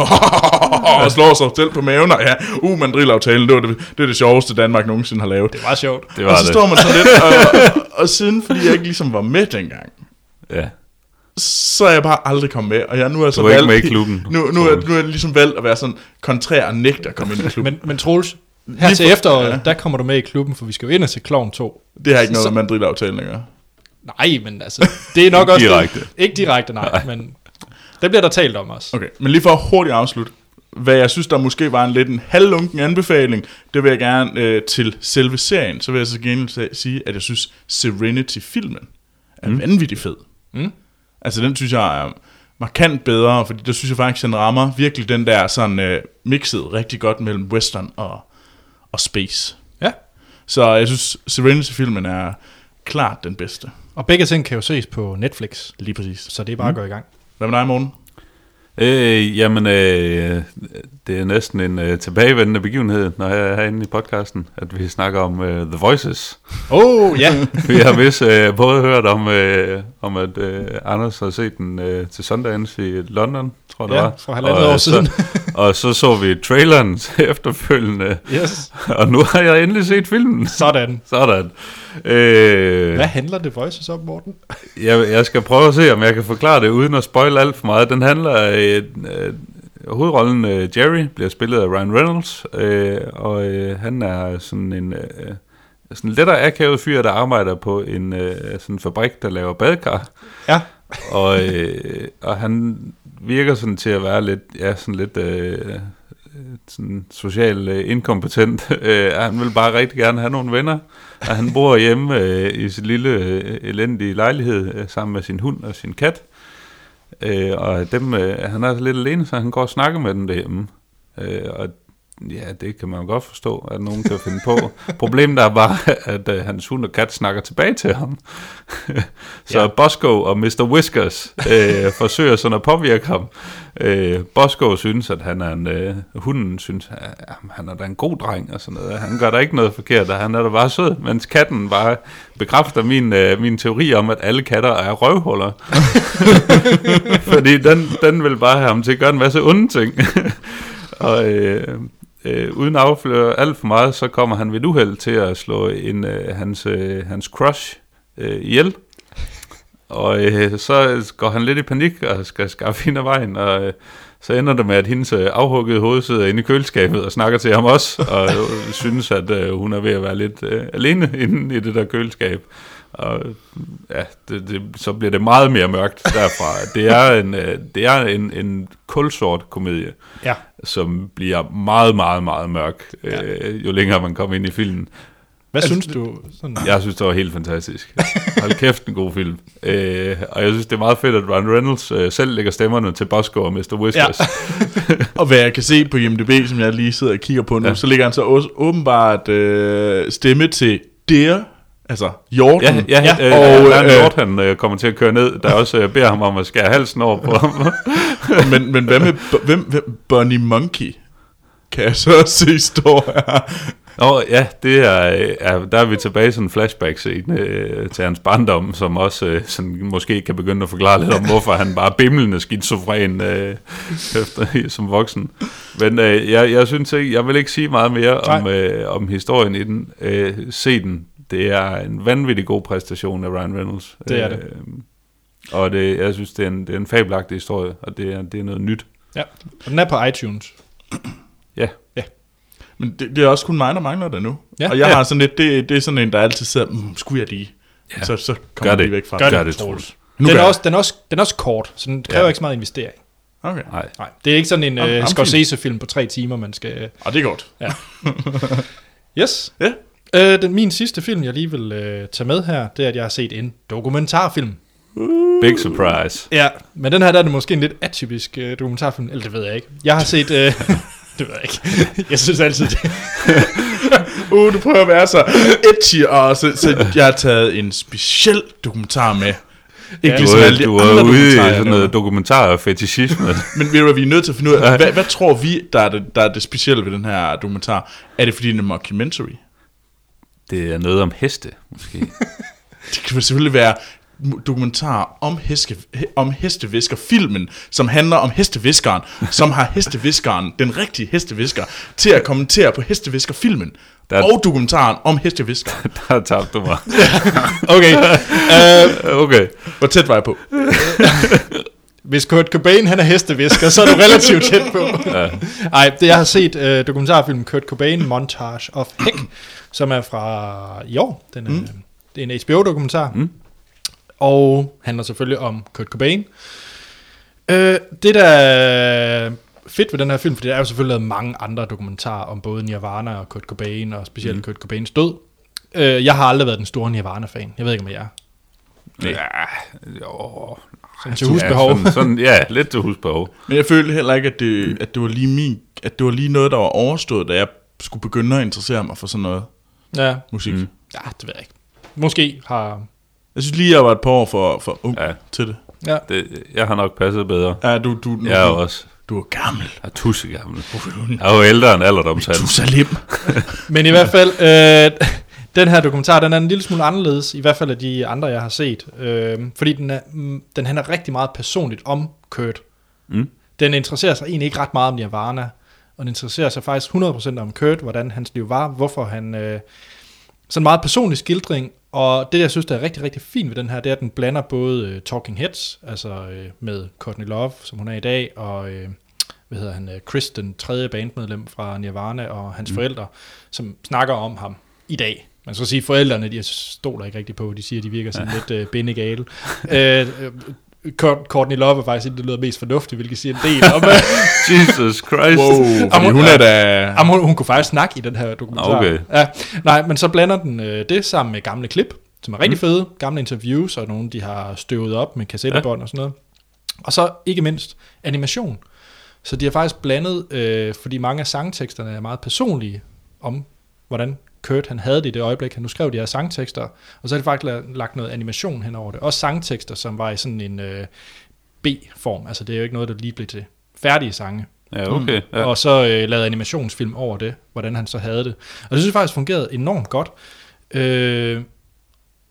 og slår sig selv på maven, og ja, uh, mandrilaftalen, det, var det, det er det sjoveste, Danmark nogensinde har lavet. Det var sjovt. Det Og var så det. står man sådan lidt, og, og, og siden, fordi jeg ikke ligesom var med dengang, Ja. så er jeg bare aldrig kommet med, og jeg nu er så Du er ikke valgt, med i klubben. Nu, nu, er, nu er jeg ligesom valgt at være sådan kontrær og nægte at komme ind i klubben. Men, men Troels, her Lige til for- efteråret, ja. der kommer du med i klubben, for vi skal jo ind og se Clown 2. det har ikke noget så- med Madrid-aftalen at gøre. Nej, men altså, det er nok Ikke også... direkte. Det, ikke direkte, nej, men det bliver der talt om også. Okay, men lige for at hurtigt afslutte, hvad jeg synes, der måske var en lidt en halvlunken anbefaling, det vil jeg gerne øh, til selve serien, så vil jeg så gerne sige, at jeg synes Serenity-filmen er mm. vanvittig fed. Mm. Altså den synes jeg er markant bedre, fordi der synes jeg faktisk, den rammer virkelig den der sådan øh, mixet rigtig godt mellem western og, og space. Ja, Så jeg synes, Serenity-filmen er klart den bedste. og begge ting kan jo ses på Netflix, Lige præcis. så det er bare at gå i gang. Hvad med dig, Morten? Øh, jamen, øh, det er næsten en øh, tilbagevendende begivenhed, når jeg er herinde i podcasten, at vi snakker om øh, The Voices. Oh, ja. Vi har vist øh, både hørt om, øh, om at øh, Anders har set den øh, til Sundance i London, tror jeg det Ja, var. for halvandet Og, år øh, siden. Så, og så så vi traileren efterfølgende, Yes, og nu har jeg endelig set filmen. sådan. Sådan. Øh, Hvad handler The Voices om, Morten? Jeg, jeg skal prøve at se, om jeg kan forklare det, uden at spoil alt for meget. Den handler... Øh, øh, hovedrollen øh, Jerry bliver spillet af Ryan Reynolds, øh, og øh, han er sådan en... Øh, sådan lettere akavet fyr, der arbejder på en øh, sådan fabrik, der laver badekar. Ja. Og, øh, og han virker sådan til at være lidt, ja, sådan lidt øh, sådan social øh, inkompetent. Øh, han vil bare rigtig gerne have nogle venner. Og han bor hjemme øh, i sin lille øh, elendige lejlighed øh, sammen med sin hund og sin kat. Øh, og dem, øh, han er lidt alene, så han går og snakker med dem derhjemme. Øh, og ja, det kan man jo godt forstå, at nogen kan finde på. Problemet er bare, at øh, hans hund og kat snakker tilbage til ham. så Ja. Bosco og Mr. Whiskers øh, forsøger sådan at påvirke ham. Øh, Bosco synes, at han er en... Øh, hunden synes, at ja, han er da en god dreng og sådan noget. Han gør da ikke noget forkert, og han er da bare sød. Mens katten bare bekræfter min, øh, min teori om, at alle katter er røvhuller. Fordi den, den vil bare have ham til at gøre en masse onde ting. og øh, øh, uden at afsløre alt for meget, så kommer han ved uheld til at slå en, øh, hans, øh, hans crush øh, ihjel. Og øh, så går han lidt i panik og skal skaffe hende af vejen, og øh, så ender det med, at hendes øh, afhuggede hoved sidder inde i køleskabet og snakker til ham også, og øh, synes, at øh, hun er ved at være lidt øh, alene inde i det der køleskab. Og ja, det, det, så bliver det meget mere mørkt derfra. Det er en, øh, det er en, en kulsort komedie, Ja. som bliver meget, meget, meget mørk, øh, jo længere man kommer ind i filmen. Hvad synes du? Sådan, Jeg synes, det var helt fantastisk. Hold kæft, en god film. Øh, og jeg synes, det er meget fedt, at Ryan Reynolds øh, selv lægger stemmerne til Bosco og Mr. Whiskers. Ja. Og hvad jeg kan se på IMDb, som jeg lige sidder og kigger på nu, ja. Ja. så ligger han så også åbenbart øh, stemme til Deer, altså Jordan. Ja, ja, Ja, øh, og, en øh, hjort, han øh, kommer til at køre ned, der også øh, beder ham om at skære halsen over på ham. men, men hvad med hvem, hvem, Bunny Monkey? Kan jeg så se står her. Nå, ja, det er, øh, er, der er vi tilbage i sådan en flashback-scene øh, til hans barndom, som også øh, sådan, måske kan begynde at forklare lidt om, hvorfor han bare bimlende skizofren øh, efter, som voksen. Men øh, jeg, jeg synes ikke, jeg vil ikke sige meget mere om, øh, om historien i den. Øh, se den. Det er en vanvittig god præstation af Ryan Reynolds. Det er det. Øh, og det, jeg synes, det er en, det er en fabelagtig historie, og det er, det er noget nyt. ja. Og den er på iTunes. Ja, Men det, det er også kun mig, der mangler det nu. Ja. og jeg Ja. har sådan lidt, det, det er sådan en, der altid sidder, mm, skulle jeg lige? Ja. Så, så Gør kommer jeg det. lige væk fra Gør det. Gør det, Troels. Den gør er, også, den, er også, den er også kort, så den kræver Ja. ikke så meget investering. Okay. nej. Nej, det er ikke sådan en uh, Scorsese-film på tre timer, man skal... Og det er godt. Yes. Ja. Øh, den, min sidste film, jeg lige vil øh, tage med her, det er, at jeg har set en dokumentarfilm. Big surprise. Ja, men den her der er det måske en lidt atypisk øh, dokumentarfilm, eller det ved jeg ikke. Jeg har set... Øh, Det ved jeg ikke. Jeg synes altid, det Uh, du prøver at være så edgy, og så, så jeg har taget en speciel dokumentar med. Ikke Ja. Du ligesom er, alle du er ude i sådan noget dokumentar og fetishisme. Men ved du vi er nødt til at finde ud af, hvad, hvad tror vi, der er, det, der er det specielle ved den her dokumentar? Er det fordi, den er mockumentary? Det er noget om heste, måske. Det kan selvfølgelig være dokumentar om, heske, om hesteviskerfilmen, som handler om hesteviskeren, som har hesteviskeren, den rigtige hestevisker, til at kommentere på hesteviskerfilmen. Der- Og dokumentaren om hesteviskeren. Der tabte du mig. Okay. Uh, Okay. Hvor tæt var jeg på? Hvis Kurt Cobain han er hestevisker, så er du relativt tæt på. Ja. Ej, det jeg har set uh, dokumentarfilmen Kurt Cobain Montage of Heck, som er fra i år. Den er, mm. Det er en HBO-dokumentar. Mm. Og handler selvfølgelig om Kurt Cobain. Uh, det der er fedt ved den her film, for der er jo selvfølgelig lavet mange andre dokumentarer om både Nirvana og Kurt Cobain, og specielt mm. Kurt Cobains død. Uh, jeg har aldrig været den store Nirvana-fan. Jeg ved ikke, om jeg er. Ja, jo. Sådan til husbehov. Ja, sådan, sådan, ja, lidt til husbehov. Men jeg følte heller ikke, at det, at det var lige min, at det var lige noget, der var overstået, da jeg skulle begynde at interessere mig for sådan noget Ja, musik. Mm. Ja, det ved jeg ikke. Måske har... Jeg synes lige, jeg var et par år for, for ung ja. Til det. Ja, Det, jeg har nok passet bedre. Ja, du, du, Jeg er du, også. du er gammel. Jeg er tusse gammel. Jeg er jo ældre end alderdomshans. Jerusalem. Men i hvert fald, øh, den her dokumentar, den er en lille smule anderledes, i hvert fald af de andre, jeg har set. Øh, fordi den, er, mm, den handler rigtig meget personligt om Kurt. Mm. Den interesserer sig egentlig ikke ret meget om Nirvana, og den interesserer sig faktisk 100% om Kurt, hvordan hans liv var, hvorfor han... Øh, sådan en meget personlig skildring, og det, jeg synes, der er rigtig, rigtig fint ved den her, det er, at den blander både øh, Talking Heads, altså øh, med Courtney Love, som hun er i dag, og øh, hvad hedder han, øh, Chris, den tredje bandmedlem fra Nirvana, og hans mm. forældre, som snakker om ham i dag. Man skal sige, forældrene, de stoler ikke rigtig på, de siger, de virker sådan lidt øh, bindegale. øh, øh, Court- Courtney Love er faktisk det lyder mest fornuftigt, hvilket siger en del om, Jesus Christ. Wow, fordi Jamen, hun er da... Jamen, hun, hun kunne faktisk snakke i den her dokumentar. Okay. Ja, nej, men så blander den øh, det sammen med gamle klip, som er rigtig fede, gamle interviews, og nogle, de har støvet op med kassettebånd ja. og sådan noget. Og så ikke mindst animation. Så de har faktisk blandet, øh, fordi mange af sangteksterne er meget personlige, om hvordan Kurt han havde det i det øjeblik, han nu skrev de her sangtekster, og så har de faktisk la- lagt noget animation hen over det. Også sangtekster, som var i sådan en øh, B-form, altså det er jo ikke noget, der lige blev til færdige sange. Ja, okay. Ja. Og så øh, lavede animationsfilm over det, hvordan han så havde det. Og det synes jeg faktisk fungerede enormt godt. Øh,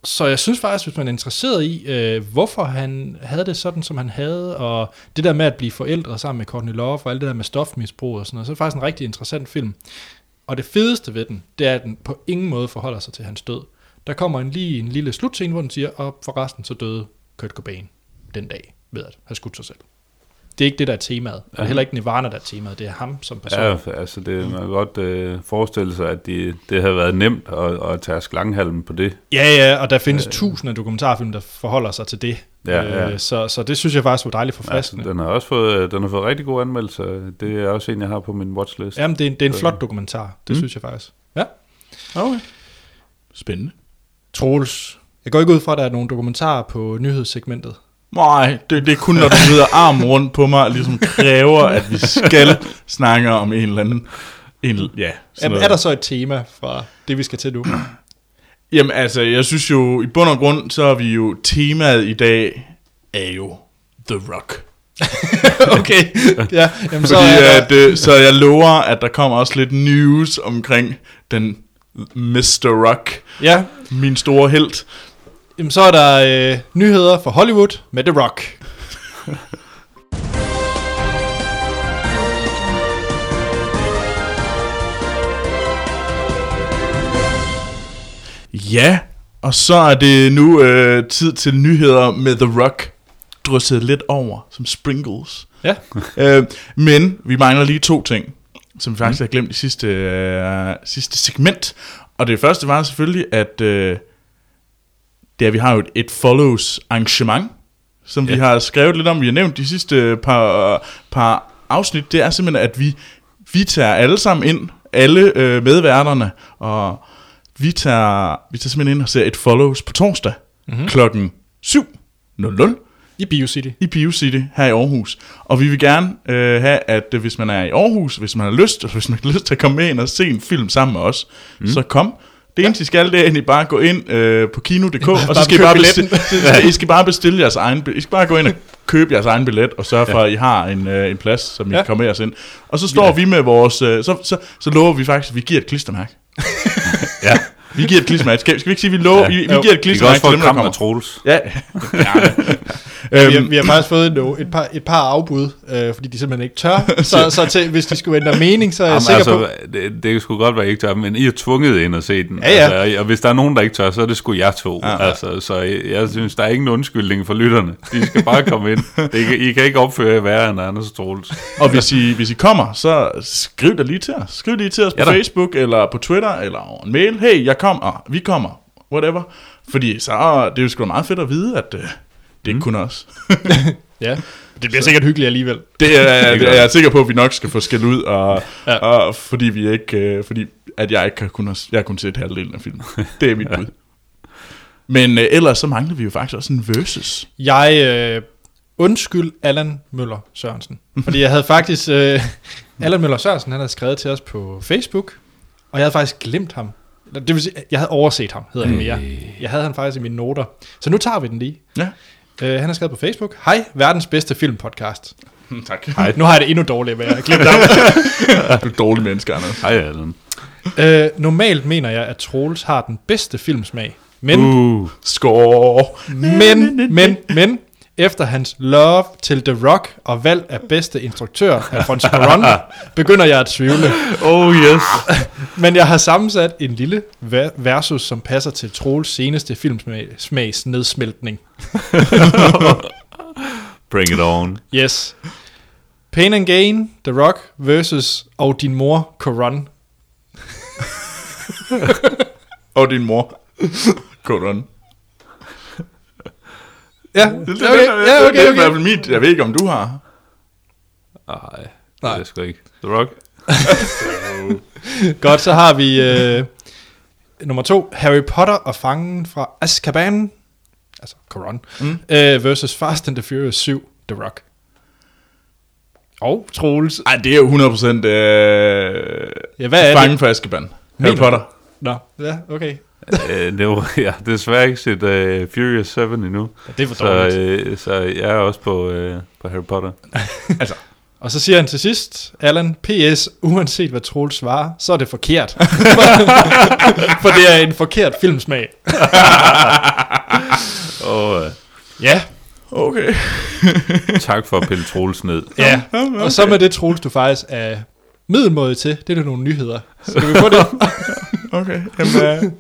så jeg synes faktisk, hvis man er interesseret i, øh, hvorfor han havde det sådan, som han havde, og det der med at blive forældre sammen med Courtney Love, og alt det der med stofmisbrug og sådan noget, så er det faktisk en rigtig interessant film. Og det fedeste ved den, det er, at den på ingen måde forholder sig til hans død. Der kommer en lige en lille slutscene, hvor den siger, og forresten så døde Kurt Cobain den dag ved at have skudt sig selv. Det er ikke det, der er temaet. Det er Ja. heller ikke Nirvana, der er temaet. Det er ham som person. Ja, altså det, man kan godt øh, forestille sig, at de, det havde været nemt at, at tage slanghalmen på det. Ja, ja, og der findes øh, tusinder af dokumentarfilm, der forholder sig til det. Ja, ja. Øh, så, så det synes jeg faktisk var dejligt forfriskende. den har også fået, øh, den har fået rigtig gode anmeldelser. Det er også en, jeg har på min watchlist. Jamen, det er, en- det er en Så- flot dokumentar. Det Mm. synes jeg faktisk. Ja. Okay. Spændende. Troels. Jeg går ikke ud fra, at der er nogle dokumentarer på nyhedssegmentet. Nej, det, det er kun, når du vrider armen rundt på mig, og ligesom kræver, at vi skal snakke om en eller anden... En, ja, Er, er der så et tema fra det, vi skal til nu? Jamen altså, jeg synes jo, i bund og grund, så er vi jo, temaet i dag er jo The Rock. okay. Ja, jamen, så Fordi er der, at, øh, så jeg lover, at der kommer også lidt news omkring den Mr. Rock, ja, min store held. jamen, så er der øh, nyheder fra Hollywood med The Rock. Ja, og så er det nu øh, tid til nyheder med The Rock drysset lidt over som sprinkles. Ja. øh, men vi mangler lige to ting, som vi faktisk har glemt i sidste, øh, sidste segment. Og det første var selvfølgelig, at øh, det er, vi har jo et, et follows arrangement, som ja. vi har skrevet lidt om. Vi har nævnt de sidste par, par afsnit. Det er simpelthen, at vi, vi tager alle sammen ind, alle øh, medværterne, og vi tager, vi tager simpelthen ind og ser et follows på torsdag Mhm. mm-hmm. klokken 7.00 I BioCity. i BioCity her i Aarhus. Og vi vil gerne øh, have, at øh, hvis man er i Aarhus, hvis man har lyst, og hvis man har lyst til at komme med ind og se en film sammen med os, mm. så kom. Det eneste, I skal, det er egentlig bare gå ind øh, på kino.dk, og så skal I bare, bestille, I skal bare bestille jeres egen I skal bare gå ind og købe jeres egen billet, og sørge for, at I har en, øh, en plads, som I Ja. kan komme med os ind. Og så står vi med vores... Øh, så, så, så lover vi faktisk, at vi giver et klistermærke. Ja, Vi giver et klistermærke. Skal, skal vi ikke sige, vi, lover, Ja. vi, vi Jo. giver et klistermærke til et dem, der kommer? Troels. Ja. Vi har, øhm, vi har faktisk fået no, et, par, et par afbud, øh, fordi de simpelthen ikke tør. Så, så til, hvis de skulle ændre mening, så er jeg Jamen, sikker altså, på... det, det sgu godt være, I ikke tør, men I er tvunget ind og se den. Ja, ja. Altså, og hvis der er nogen, der ikke tør, så er det sgu jer to. Ja. Ja. Altså, så jeg, jeg synes, der er ingen undskyldning for lytterne. De skal bare komme ind. Det, kan- I kan ikke opføre jer værre end Anders Troels. Og hvis I, hvis I kommer, så skriv da lige til os. Skriv lige til os på Ja. Facebook, eller på Twitter, eller en mail. Hey, jeg kommer, vi kommer, whatever. Fordi så det er jo sgu meget fedt at vide, at uh, det er ikke kun os. Ja, det bliver sikkert hyggeligt alligevel. Det er, Det er jeg er sikker på, at vi nok skal få skæld ud, og, Ja. ja. og fordi vi ikke, uh, fordi at jeg ikke har kun, jeg har kun set halvdelen af filmen. Det er mit bud. Men uh, ellers så mangler vi jo faktisk også en versus. Jeg øh, undskyld Allan Møller Sørensen. Fordi jeg havde faktisk... Øh, Allan Møller Sørensen, han havde skrevet til os på Facebook, og jeg havde faktisk glemt ham. Det vil sige, jeg havde overset ham, hedder det mere. Jeg havde han faktisk i mine noter. Så nu tager vi den lige. Ja. Øh, han har skrevet på Facebook, Hej, verdens bedste filmpodcast. tak. Hej. Nu har jeg det endnu dårligere, hvad jeg har glemt. Du er dårlig menneske, Anders. Hej, Allen. øh, normalt mener jeg, at Troels har den bedste filmsmag. Men, uh. Uh, Score. men, men, men, efter hans love til The Rock og valg af bedste instruktør, Alfonso Cuarón, begynder jeg at tvivle. oh yes. Men jeg har sammensat en lille versus, som passer til Troels seneste filmsmags nedsmeltning. Bring it on. Yes. Pain and Gain, The Rock versus og din mor, Coron. Og din mor. On. Ja, Det, det, okay, ja, okay, det er i hvert fald mit. Jeg ved ikke, om du har. Nej, Nej. Det er sgu ikke. The Rock. Godt, så har vi øh, nummer to, Harry Potter og fangen fra Azkaban, altså Coron, mm. øh, versus Fast and the Furious 7, The Rock. Og Troels. Ej, det er jo 100% øh, Ja, hvad er fangen det? for Azkaban. Harry? Potter. Nå, ja, okay. Øh, det var, jeg har desværre ikke set uh, Furious 7 endnu. Ja, det er for Så, dårligt. øh, så jeg er også på, øh, på Harry Potter. Altså, Og så siger han til sidst, Allan, PS, uanset hvad Troels svarer, så er det forkert. For det er en forkert filmsmag. Og øh, Ja. okay. tak for at pille Troels ned. Ja, og så med det, Troels, du faktisk er middelmåde til, det er der nogle nyheder. Skal vi få det? Okay. Jamen, øh,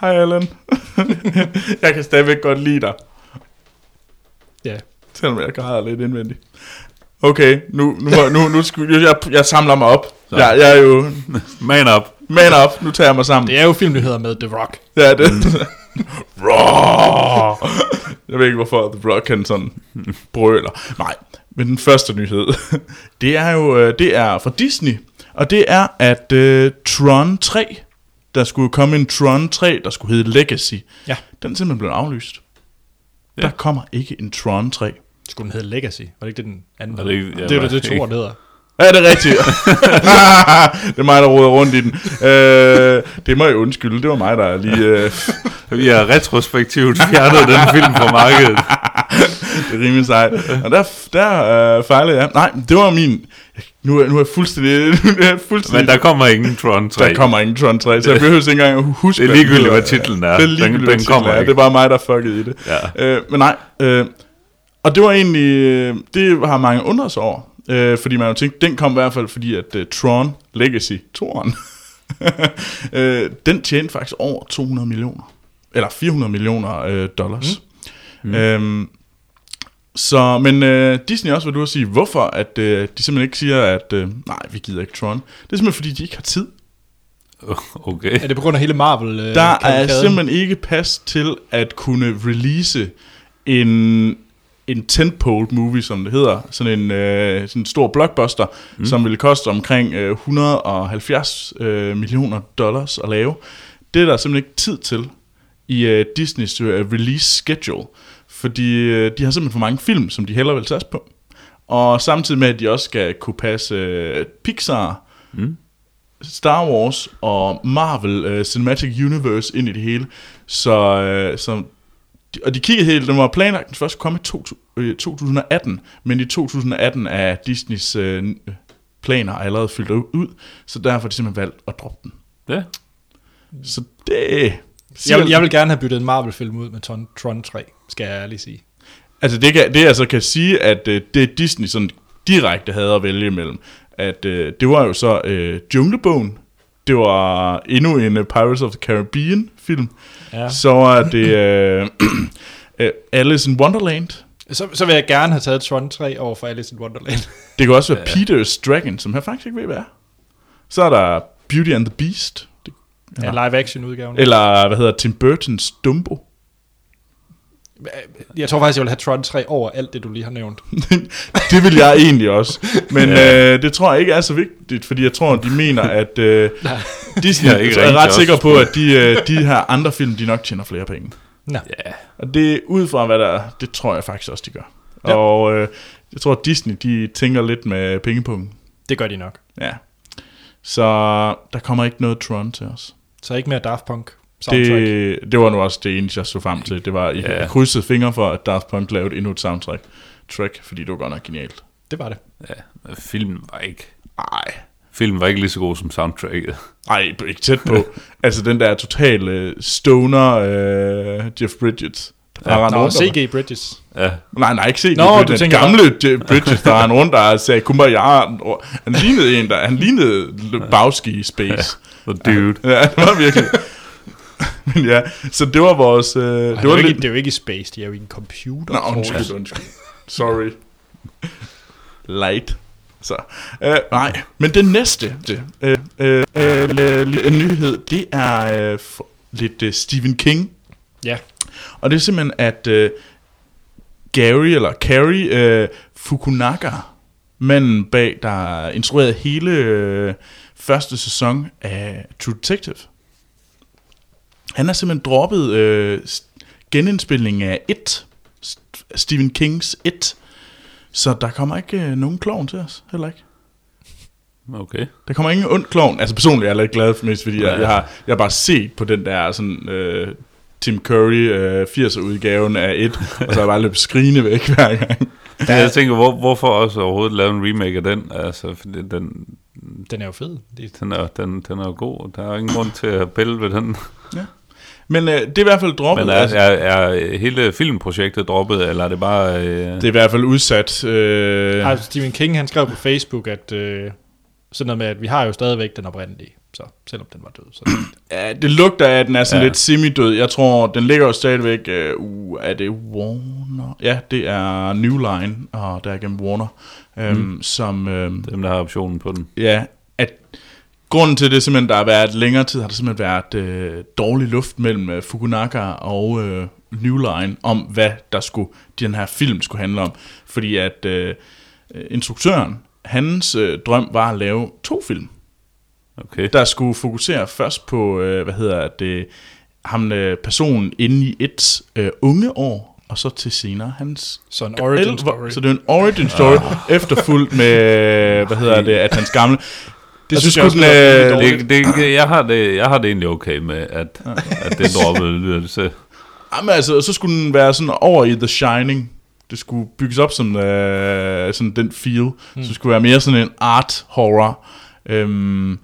hej- Allan. jeg kan stadigvæk godt lide dig. Ja. Selvom jeg græder lidt indvendigt. Okay, nu, nu, nu, nu, nu skal, jeg, jeg samler mig op. Så. Jeg, jeg er jo Man up. man op. Nu tager jeg mig sammen. Det er jo filmnyheder med The Rock. Ja, det. Raw. Jeg ved ikke, hvorfor The Rock kan sådan brøler. Nej, men den første nyhed, det er jo øh, det er fra Disney, og det er, at uh, Tron 3, der skulle komme en Tron 3, der skulle hedde Legacy, Ja. den er simpelthen blevet aflyst. Ja. Der kommer ikke en Tron 3. Skulle den hedde Legacy? Var det ikke det, den anden? Er det ikke- det er jo ja, det, det to ord, det hedder. Ja, det er rigtigt. det er mig, der roder rundt i den. Øh, det må jeg undskylde. Det var mig, der lige... Øh, Vi har retrospektivt fjernet den film fra markedet. det er rimelig sejt. Og der, der øh, fejlede jeg. Nej, det var min... Nu er, nu er jeg fuldstændig... Nu er jeg fuldstændig Men der kommer ingen Tron 3. der kommer ingen Tron 3, så jeg behøver ikke engang at huske... Det er den ligegyldigt, hvad titlen er. Det er Den- ligegyldigt, den titlen kommer er. ikke. Det er bare mig, der fuckede i det. Ja. Øh, men nej, øh, og det var egentlig... øh, Det har mange undret sig over. Øh, fordi man jo tænkte, den kom i hvert fald, fordi at uh, Tron Legacy, Toren, øh, den tjente faktisk over 200 millioner. Eller 400 millioner øh, dollars. Mm. Øhm, så, men øh, Disney også, hvad du har sige, hvorfor at øh, de simpelthen ikke siger, at øh, nej, vi gider ikke Tron. Det er simpelthen, fordi de ikke har tid. Okay. Er det på grund af hele Marvel? Øh, Der er simpelthen ikke pas til at kunne release en, en tentpole movie, som det hedder. Sådan en, øh, sådan en stor blockbuster, mm. som vil koste omkring øh, 170 øh, millioner dollars at lave. Det er der simpelthen ikke tid til i øh, Disneys øh, release schedule. Fordi øh, de har simpelthen for mange film, som de hellere vil satse på. Og samtidig med, at de også skal kunne passe øh, Pixar, Mm. Star Wars og Marvel øh, Cinematic Universe ind i det hele. Så, øh, så og de kiggede helt, den var planlagt, den først komme i to, øh, 2018, men i 2018 er Disneys øh, planer allerede fyldt ud, så derfor har de simpelthen valgt at droppe den. Ja. Så det... Jeg vil, jeg vil gerne have byttet en Marvel-film ud med Tron, Tron 3, skal jeg ærligt sige. Altså det, kan, det jeg så kan sige, at øh, det Disney sådan direkte havde at vælge imellem, at øh, det var jo så øh, Junglebogen, det var endnu en uh, Pirates of the Caribbean film, Ja. så var det øh, øh, Alice in Wonderland, Så, så vil jeg gerne have taget Tron 3 over for Alice in Wonderland. det kan også være Peter's Dragon, som jeg faktisk ikke ved, hvad er. Så er der Beauty and the Beast, det, Ja, live-action-udgaven. eller hvad hedder Tim Burton's Dumbo. Jeg tror faktisk, jeg vil have Tron 3 over alt det, du lige har nævnt. det vil jeg egentlig også. Men øh, det tror jeg ikke er så vigtigt, fordi jeg tror, de mener, at øh, Disney Jeg er ikke er, ret sikker på, at de, øh, de her andre film, de nok tjener flere penge. Nå. Ja. Og det ud fra, hvad der er, det tror jeg faktisk også, de gør. Ja. Ja. Og øh, jeg tror, at Disney, de tænker lidt med pengepunkten. Det gør de nok. Ja. Så der kommer ikke noget Tron til os. Så ikke mere Daft Punk soundtrack. Det... Det, var nu også det eneste, jeg så frem til. Det var, Ja. jeg krydsede fingre for, at Daft Punk lavede endnu et soundtrack. Track, fordi det var godt nok genialt. det var det. ja. men Filmen var ikke... Ej, Filmen var ikke lige så god som soundtracket. Ej, ikke tæt på. altså den der totale stoner uh, Jeff Bridges. Der Ja. ja. Nå. CG Bridges. Ja. Nej, nej, ikke CG Nå, Bridges. du Den tænker gamle Jeff Bridges, der han rundt der sagde kumbaya. Han lignede en, der, han lignede Lebowski i Space. The dude. Ja, det var virkelig. Men ja, så det var vores... Uh, Ej, det det, er var ikke, lidt... det er jo ikke i space, de er jo i en computer. Nå, undskyld, undskyld. Sorry. Light. Så, øh, nej, men det næste det, øh, øh, øh, øh, nyhed, det er øh, lidt øh, Stephen King. Ja. Og det er simpelthen, at øh, Gary, eller Carrie øh, Fukunaga, manden bag, der instruerede hele øh, første sæson af True Detective, han har simpelthen droppet øh, genindspilningen af It, St- Stephen Kings It, så der kommer ikke øh, nogen klovn til os, heller ikke. Okay. Der kommer ingen ond klovn. Altså personligt er jeg lidt glad for mest, fordi jeg, Ja. jeg, har, jeg har bare set på den der sådan, øh, Tim Curry øh, 80'er udgaven af et, og så har jeg bare løbet skrigende væk hver gang. Ja. Jeg tænker, hvor, hvorfor også overhovedet lave en remake af den? Altså, fordi den, Den er jo fed. Den, er, den, den er jo god. Der er ingen grund til at pille ved den. Men øh, det er i hvert fald droppet. Men er, altså, er, er hele filmprojektet droppet, eller er det bare... Øh, det er i hvert fald udsat. Øh, altså, Stephen King, han skrev på Facebook, at øh, sådan noget med, at vi har jo stadigvæk den oprindelige, så selvom den var død. Så ja, det lugter af, at den er sådan Ja. lidt semi-død. Jeg tror, den ligger jo stadigvæk... Øh, uh, er det Warner? Ja, det er New Line, og der er gennem Warner, øhm, mm. som... Øh, dem, der har optionen på den. Ja, grunden til det simpelthen, der har været længere tid, har der simpelthen været øh, dårlig luft mellem øh, Fukunaga og øh, New Line om, hvad der skulle, den her film skulle handle om. Fordi at øh, instruktøren, hans øh, drøm var at lave to film, Okay. der skulle fokusere først på, øh, hvad hedder det, ham øh, personen inde i et øh, unge år, og så til senere hans Så en origin story. Så det er en origin story, efterfulgt med, øh, hvad hedder det, at hans gamle... Det synes jeg skulle også den, øh, Det, det, jeg, har det, jeg har det egentlig okay med, at, at det droppede til. Jamen altså, så skulle den være sådan over i The Shining. Det skulle bygges op som øh, sådan den feel. Mm. Så det skulle være mere sådan en art horror. Øhm,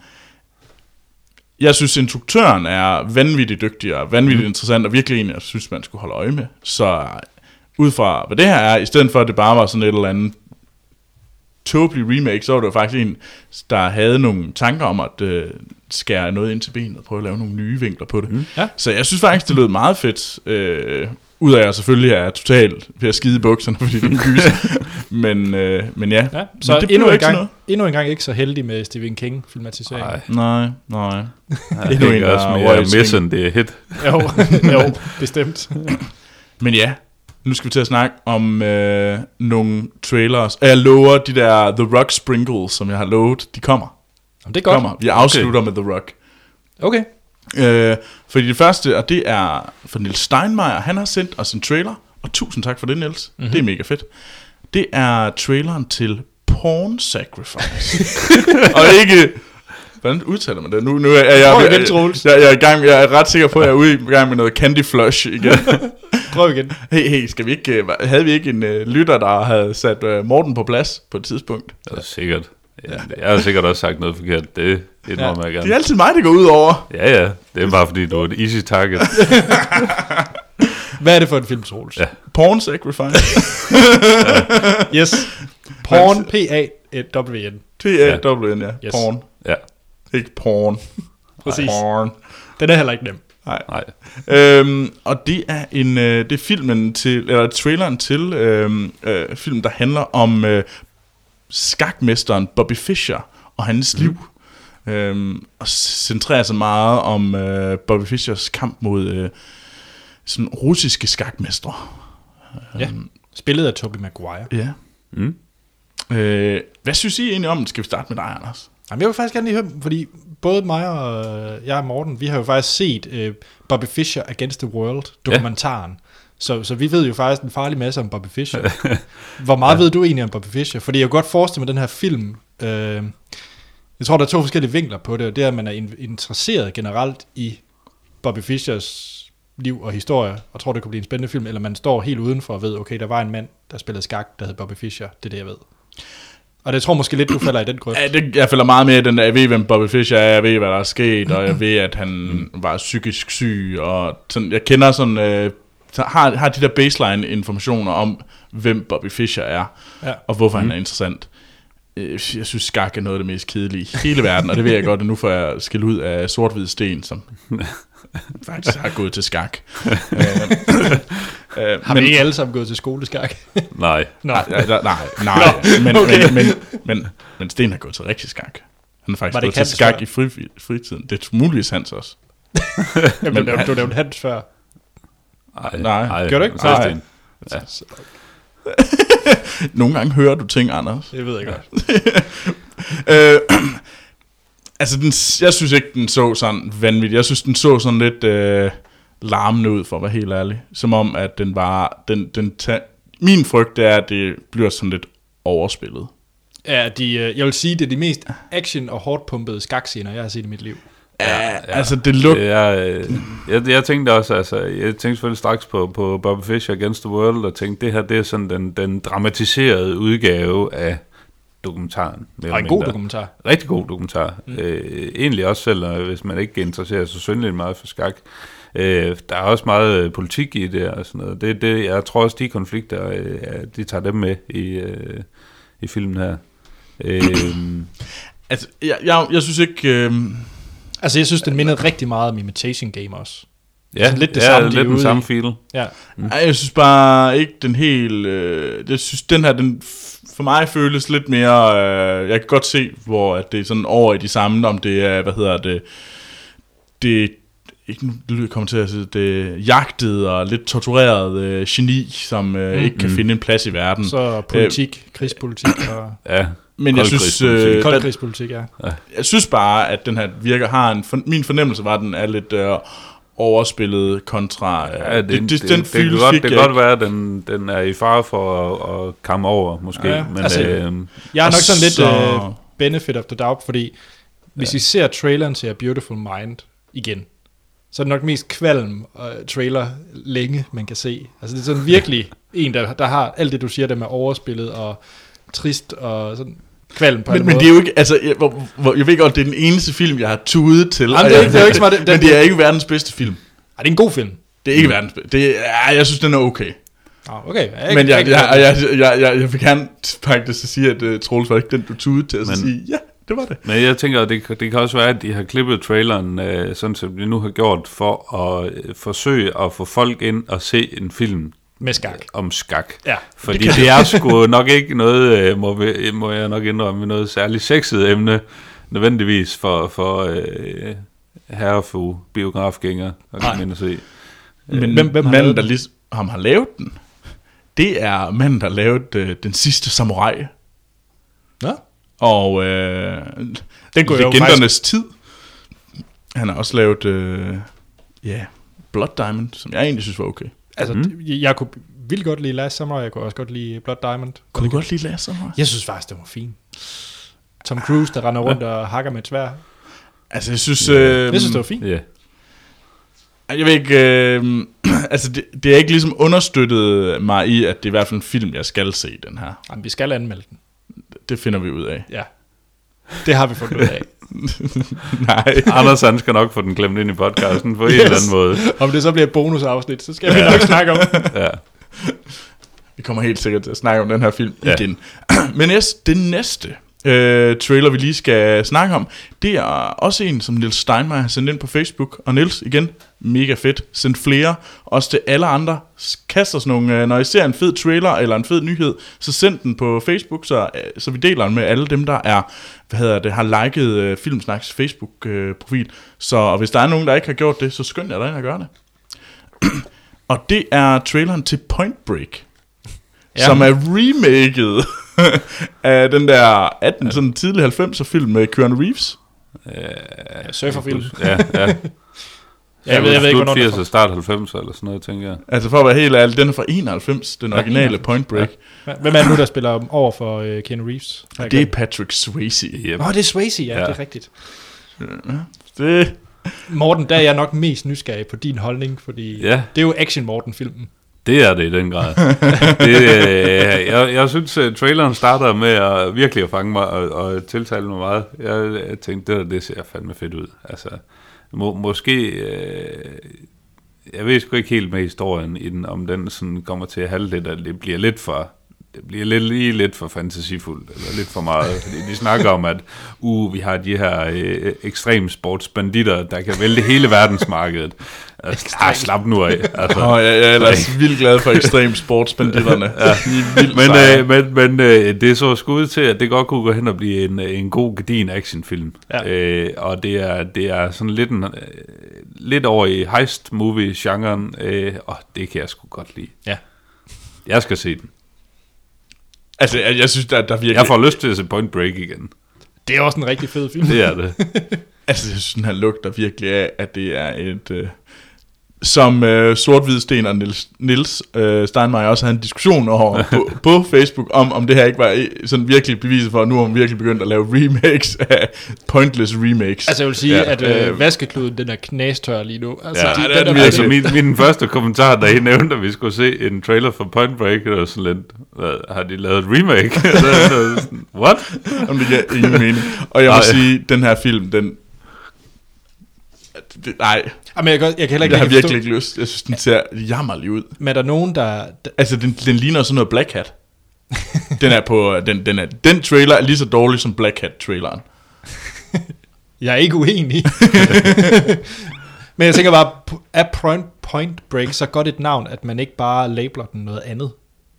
jeg synes, instruktøren er vanvittigt dygtig og vanvittigt mm. interessant, og virkelig en, jeg synes, man skulle holde øje med. Så ud fra, hvad det her er, i stedet for, at det bare var sådan et eller andet tåbelig remake, så var det jo faktisk en, der havde nogle tanker om at øh, skære noget ind til benet og prøve at lave nogle nye vinkler på det. Mm. Ja. Så jeg synes faktisk, det lød meget fedt. Øh, ud af at jeg selvfølgelig er totalt ved at skide i bukserne, fordi det er en gys. men, øh, men ja. Ja, Men så det endnu en, gang, endnu en gang ikke så heldig med Stephen King filmatisering. Nej, Nej, nej. jeg Endnu en, der også er mere Royal Swing. missen, det er hit. Jo, jo, bestemt. Men ja, nu skal vi til at snakke om øh, nogle trailers. Jeg lover de der The Rock Sprinkles, som jeg har lovet, de kommer. Jamen, det er godt. kommer. Vi afslutter okay. med The Rock. Okay. Øh, fordi det første, og det er for Nils Steinmeier, han har sendt os en trailer, og tusind tak for det, Niels. Mm-hmm. Det er mega fedt. Det er traileren til Porn Sacrifice. og ikke... Hvordan udtaler man det? Nu, nu er jeg, jeg, jeg, jeg, jeg, er i gang, jeg er ret sikker på, at jeg er ude i gang med noget Candy Flush igen. Prøv igen. hey, hey, skal vi ikke, øh, havde vi ikke en uh, lytter, der havde sat uh, Morten på plads på et tidspunkt? Det er sikkert. Ja. Jeg har sikkert også sagt noget forkert. Det indrømmer jeg Det er gerne. altid mig, det går ud over. Ja, ja. Det er bare fordi, du er et easy target. Hvad er det for en film, Troels? Ja. Porn Sacrifice. Yes. Porn, P-A-W-N. T-A-W-N, ja. Yes. Porn. Ja. Ikke porn. Præcis. Porn. Den er heller ikke nem. Nej. Nej. Øhm, og det er en øh, det er filmen til eller traileren til øhm, øh, film der handler om øh, skakmesteren Bobby Fischer og hans mm. liv. Øhm, og centrerer sig meget om øh, Bobby Fischers kamp mod øh, sådan russiske skakmestre. Ja. Spillet af Tobey Maguire. Ja. Mm. Øh, hvad synes I egentlig om den? Skal vi starte med dig, Anders? Jamen, jeg vil faktisk gerne lige høre, fordi både mig og øh, jeg og Morten, vi har jo faktisk set øh, Bobby Fischer Against the World, dokumentaren. Ja. Så, så vi ved jo faktisk en farlig masse om Bobby Fischer. Hvor meget ja. ved du egentlig om Bobby Fischer? Fordi jeg kan godt forestille mig den her film, øh, jeg tror, der er to forskellige vinkler på det, og det er, at man er in- interesseret generelt i Bobby Fischers liv og historie, og tror, det kunne blive en spændende film, eller man står helt udenfor og ved, okay, der var en mand, der spillede skak, der hed Bobby Fischer, det er det, jeg ved. Og det tror måske lidt, du falder i den grøft. Ja, det, jeg følger meget med i den der, jeg ved, hvem Bobby Fischer er, jeg ved, hvad der er sket, og jeg ved, at han var psykisk syg, og sådan, jeg kender sådan, øh, har, har de der baseline-informationer om, hvem Bobby Fischer er, Ja. og hvorfor mm. han er interessant. Øh, Jeg synes, skak er noget af det mest kedelige i hele verden, og det ved jeg godt, at nu får jeg skæld ud af sort sten, som faktisk har gået til skak. øh, øh, Har vi ikke alle sammen gået til skoleskak? Nej. Nej, nej, nej, nej men, okay. men, men, men, men Sten har gået til rigtig skak. Han har faktisk gået til skak før? i fri, fritiden. Det er muligvis hans også. Jamen, du, du nævnte Hans før. Nej. Nej. Gjorde du ikke? Nej. Nej. Ja. Nogle gange hører du ting, Anders. Det ved jeg godt. Øh, altså, den, jeg synes ikke, den så sådan vanvittig. Jeg synes, den så sådan lidt øh, larmende ud, for at være helt ærlig. Som om, at den var... Den, den ta- min frygt er, at det bliver sådan lidt overspillet. Ja, de, øh, jeg vil sige, det er de mest action- og hårdt pumpede skakscener, jeg har set i mit liv. Ja, ja. altså det lugter... Det er, øh, jeg, jeg tænkte også, altså, jeg tænkte selvfølgelig straks på, på Bobby Fischer Against the World, og tænkte, det her, det er sådan den, den dramatiserede udgave af dokumentaren. Og en eller god mindre. dokumentar. Rigtig god dokumentar. Mm. Øh, egentlig også selv, øh, hvis man ikke interesserer sig synderligt meget for skak. Øh, der er også meget øh, politik i det og sådan noget. Det, det, jeg tror også, de konflikter, øh, de tager dem med i, øh, i filmen her. Øh, Altså, jeg, jeg, jeg synes ikke... Øh, Altså, jeg synes, den mindede rigtig meget om Imitation Game også. ja, Sådan lidt det ja, samme, de lidt den ude samme feel. Ja. Ej, jeg synes bare ikke den helt... Øh, jeg synes, den her, den for mig føles lidt mere... Øh, jeg kan godt se, hvor at det er sådan over i de samme, om det er, hvad hedder det... Det ikke nu kommer til at sige, det er jagtet og lidt tortureret øh, geni, som øh, mm. ikke kan finde en plads i verden. Så politik, krigspolitik og Ja, Men jeg synes, krigspolitik. øh, kold der- krigspolitik, ja. Jeg synes bare, at den her virker, har en, for, min fornemmelse var, at den er lidt øh, overspillet kontra... Øh, Ja, det, det, det, det, den det, følelse kan godt, det kan godt ikke. være, at den, den er i fare for at, at komme over, måske. Ja, Ja, men, altså, øh, Jeg har Og nok sådan lidt så- uh, benefit of the doubt, fordi hvis I ser traileren til A Beautiful Mind igen, så er det nok mest kvalm uh, trailer længe, man kan se. Altså det er sådan virkelig en, der, der har alt det, du siger, der med overspillet og trist og sådan kvalm på Men, men det er jo ikke, altså, jeg, hvor, hvor, jeg ved godt, det er den eneste film, jeg har tudet til. Jamen, det er jeg- ikke- det er ikke så meget- det- men det- det er ikke verdens bedste film. Ej, det er en god film. Det er ikke verdens bedste. Det er, jeg synes, den er okay. Ah, okay. Jeg ikke Men jeg, jeg, jeg, jeg, jeg, jeg, jeg vil gerne faktisk sige, at uh, Troels var ikke den, du tudede til at Men- sige, ja, det var det. men jeg tænker, at det, kan- det kan også være, at de har klippet traileren, øh, sådan som de nu har gjort, for at øh, forsøge at få folk ind og se en film Med skak. om skak. Ja, Fordi det det, er sgu nok ikke noget, øh, må, vi, må jeg nok indrømme, noget særligt sexet emne, nødvendigvis for, for øh, herrefu biografgængere at Nej. komme ind og se. Men hvem- hvem, hvem manden, lavet der ligesom, ham har lavet den, det er manden, der lavede uh, Den sidste samurai. Nå? Og øh, Den kunne jeg jo Legendernes tid. Han har også lavet, øh, ja, Blood Diamond, som jeg egentlig synes var okay. Altså, mm. jeg kunne vildt godt lide Last Summer, jeg kunne også godt lide Blood Diamond. Kunne du godt lide Last Summer? Jeg synes faktisk, det var fint. Tom Cruise, der render rundt og hakker med et svær. Altså, jeg synes... Øh, Jeg synes, det var fint. Ja. Jeg ved ikke... Øh, altså, det, det er ikke ligesom understøttet mig i, at det er i hvert fald en film, jeg skal se, den her. Jamen, vi skal anmelde den. Det finder vi ud af. Ja. Det har vi fundet ud af. Nej. Anders han skal nok få den klemt ind i podcasten på yes. en eller anden måde. Om det så bliver et bonusafsnit, så skal vi nok snakke om. Ja. Vi kommer helt sikkert til at snakke om den her film ja. Ja. igen. Men yes, det næste øh, trailer, vi lige skal snakke om, det er også en, som Nils Steinmeier har sendt ind på Facebook. Og Nils, igen, mega fedt. Send flere, også til alle andre. Kast os nogle, øh, når I ser en fed trailer eller en fed nyhed, så send den på Facebook, så, øh, så vi deler den med alle dem, der er, hvad hedder det, har liket øh, Filmsnaks Facebook-profil. Så og hvis der er nogen, der ikke har gjort det, så skynd jer dig ind og gør det. og det er traileren til Point Break ja. som er remaket af den der 18, sådan tidlig 90'er film med Keanu Reeves. Ja, surferfilm. Ja, ja. Ja, jeg ved, jeg ved ikke, hvornår den er 80 og start 90 eller sådan noget, tænker jeg. Altså for at være helt ærlig, den er fra 91, den originale Point Break. fra. Hvem er det nu, der spiller over for uh, Keanu Reeves? Har jeg Det er glemt? Patrick Swayze. Yep. Åh, oh, det er Swayze, ja, ja, Ja. det er rigtigt. Det, Morten, der er jeg nok mest nysgerrig på din holdning, fordi Ja. det er jo Action Morten-filmen. Det er det i den grad. det, øh, jeg, jeg synes, at traileren starter med at virkelig at fange mig og, og tiltale mig meget. Jeg, jeg tænkte, det der, det ser fandme fedt ud. Altså, må, måske... Øh, jeg ved sgu ikke helt med historien i den, om den sådan kommer til at halde lidt, at det bliver lidt for det bliver lidt, lige lidt for fantasifuldt, eller lidt for meget. Fordi de snakker om, at uh, vi har de her øh, ekstremsportsbanditter, der kan vælte hele verdensmarkedet. Altså, ah, slap nu af. Altså. og jeg, jeg er ellers vildt glad for ekstrem sportsbanditterne. ja. De er Men, øh, men, men øh, det så sgu ud til, at det godt kunne gå hen og blive en, en god, gedin actionfilm. Ja. Øh, og det er, det er sådan lidt, en, øh, lidt over i heist-movie-genren, øh, og det kan jeg sgu godt lide. Ja. Jeg skal se den. Altså, jeg, jeg synes, der, der virkelig... Jeg får lyst til at se Point Break igen. Det er også en rigtig fed film. Det er det. Altså, jeg synes, den her lugter virkelig af, at det er et... Øh, som øh, sort sten og Nils, Nils øh, Steinmeier også havde en diskussion over på, på Facebook, om, om det her ikke var sådan virkelig beviset for, at nu har man virkelig begyndt at lave remakes af pointless remakes. Altså jeg vil sige, Ja, ja, at øh, øh, vaskekluden, den er knastør lige nu. Altså, Ja, de, det er den den er Altså, min, min første kommentar, da I nævnte, at vi skulle se en trailer for Point Break, var sådan lidt, hvad, har de lavet et remake? What? Om det giver ingen mening. Og jeg må Nej. sige, den her film, den... Det, nej, Jamen, jeg, kan, jeg kan heller ikke jeg har virkelig ikke lyst. Jeg synes, den ser jammerlig ud. Men er der nogen, der... Altså, den, den ligner sådan noget Black Hat. den er på... Den, den, er, den trailer er lige så dårlig som Black Hat-traileren. jeg er ikke uenig. Men jeg tænker bare, er point, point Break så godt et navn, at man ikke bare labeler den noget andet?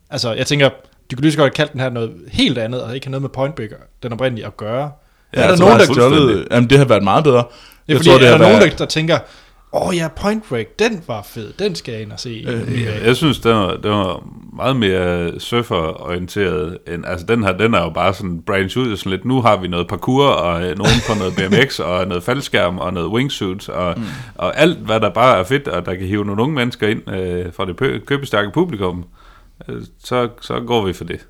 Altså, jeg tænker, de kunne lige så godt kalde den her noget helt andet, og ikke have noget med Point Break, den oprindelige, at gøre. Ja, er der tror nogen, der stjålet? Jamen, det har været meget bedre. Er fordi, tror, det er der nogen, der, der tænker, åh oh, ja, Point Break, den var fed, den skal jeg ind og se. Øh, Ja, jeg synes, den var, den var meget mere surfer-orienteret. End, altså, den her, den er jo bare sådan branch ud. Sådan lidt, nu har vi noget parkour, og øh, nogen på noget BMX, og noget faldskærm, og noget wingsuits, og, mm. og alt, hvad der bare er fedt, og der kan hive nogle unge mennesker ind øh, fra det købestærke publikum, øh, så, så går vi for det.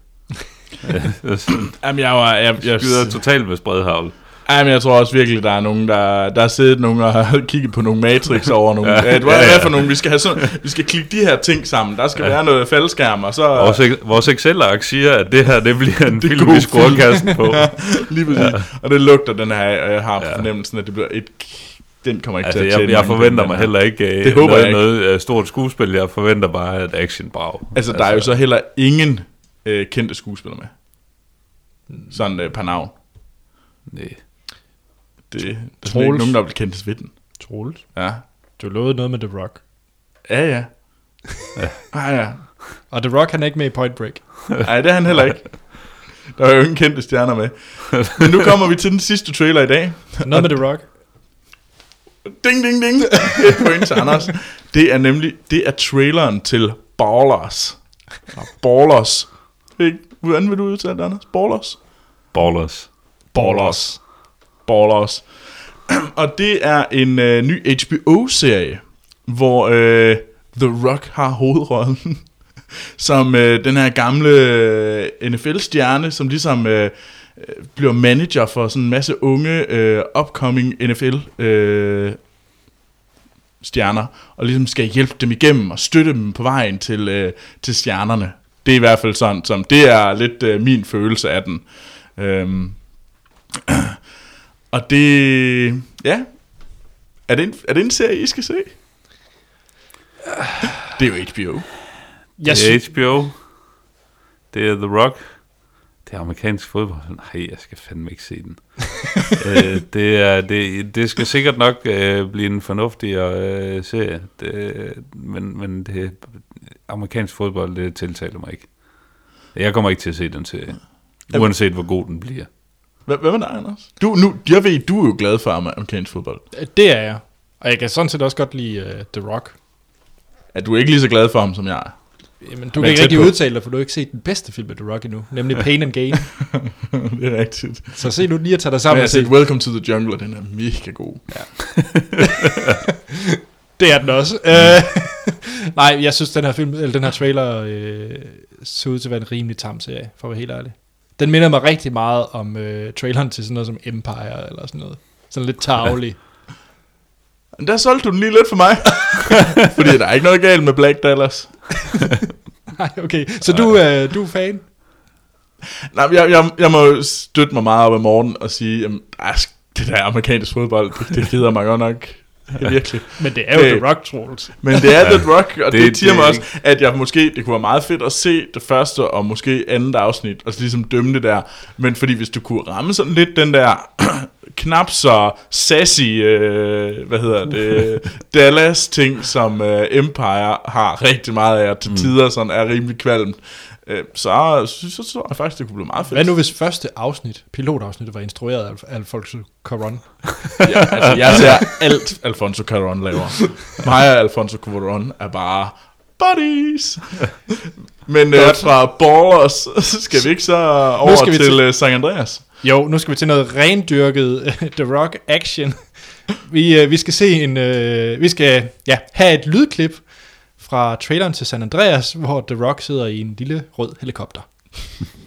Øh, Jamen, jeg var... Jeg, jeg, Skyder totalt med spredhavl. Jamen, jeg tror også virkelig, der er nogen, der, der har siddet nogen og har kigget på nogle matrix over nogle... Ja, ja, hvad, ja, ja. hvad for nogle? Vi skal, have sådan, vi skal klikke de her ting sammen. Der skal ja. være noget faldskærm, og så... Vores, vores Excel-ark siger, at det her det bliver en Det er film, vi skruer kassen på. Ja, lige præcis. Ja. Og det lugter den her, og jeg har Ja. fornemmelsen, at det bliver et... Den kommer ikke Altså, til at jeg, tjene jeg mange forventer mig heller ikke Det håber noget, jeg ikke. noget uh, stort skuespil. Jeg forventer bare et action-brag. Altså, der er jo så heller ingen øh, kendte skuespillere med. Sådan øh, par navn. Nej. Det, der er slet ikke nogen, der vil kendes ved den. Troels. Ja. Du lovede noget med The Rock. Ja, ja. Ah, ja. Og The Rock, han er ikke med i Point Break. Nej, det er han heller ikke. Der er jo ingen kendte stjerner med. Men nu kommer vi til den sidste trailer i dag. Noget med The Rock. Ding, ding, ding. Et point til Anders. Det er nemlig, det er traileren til Ballers. Ballers. Hvordan vil du udtale det, Anders? Ballers? Ballers. Ballers. Ballers. Og det er en øh, ny HBO-serie, hvor øh, The Rock har hovedrollen. som øh, den her gamle øh, NFL-stjerne, som ligesom øh, øh, bliver manager for sådan en masse unge, øh, upcoming NFL øh, stjerner, og ligesom skal hjælpe dem igennem og støtte dem på vejen til, øh, til stjernerne. Det er i hvert fald sådan, som det er lidt øh, min følelse af den. Øhm, og det, ja, er det, en, er det en serie, I skal se? Det er jo HBO. Jeg Det er sy- HBO. Det er The Rock. Det er amerikansk fodbold. Nej, jeg skal fandme ikke se den. øh, det, er, det, det skal sikkert nok øh, blive en fornuftig øh, serie. Det, men, men det, amerikansk fodbold, det tiltaler mig ikke. Jeg kommer ikke til at se den serie. Uanset hvor god den bliver. Hvad, hvad med dig, Anders? Du, nu, jeg ved, du er jo glad for amerikansk fodbold. det er jeg. Og jeg kan sådan set også godt lide uh, The Rock. Er du ikke lige så glad for ham, som jeg er? Jamen, du Men kan ikke rigtig på. udtale dig, for du har ikke set den bedste film af The Rock endnu, nemlig Pain and Gain. det er rigtigt. Så se nu lige at tage dig Men sammen jeg og har set se. Welcome to the Jungle, og den er mega god. Det er den også. Øh, Nej, jeg synes, den her film, eller den her trailer, øh, så ud til at være en rimelig tam serie, for at være helt ærlig. Den minder mig rigtig meget om øh, traileren til sådan noget som Empire, eller sådan noget. Sådan lidt tavlig. Men Der solgte du den lige lidt for mig. Fordi der er ikke noget galt med Black Dallas. Nej, okay. Så du, øh, du er fan? Nej, jeg, jeg, jeg må støtte mig meget op i morgen og sige, ej, det der amerikansk fodbold, det, det gider mig godt nok. Ja, virkelig. Men det er jo Det- The Rock, Troels. Men det er The Rock, og det, Det- siger det mig også, at jeg måske, det kunne være meget fedt at se det første og måske andet afsnit, og så ligesom dømme det der. Men fordi hvis du kunne ramme sådan lidt den der knap så sassy, øh, hvad hedder det, Dallas ting, som øh, Empire har rigtig meget af, og til tider sådan er rimelig kvalmt, øh, så, så, så, så jeg faktisk, det kunne blive meget fedt. Hvad nu hvis første afsnit, pilotafsnit, var instrueret af Alfonso Cuarón? Ja, altså, jeg ser alt, Alfonso Cuarón laver. Mig og Alfonso Cuarón er bare buddies. Men øh, fra Ballers skal vi ikke så over til, til- øh, San Andreas. Jo, nu skal vi til noget rendyrket øh, The Rock action. Vi, øh, vi skal se en, øh, vi skal ja, have et lydklip fra traileren til San Andreas, hvor The Rock sidder i en lille rød helikopter.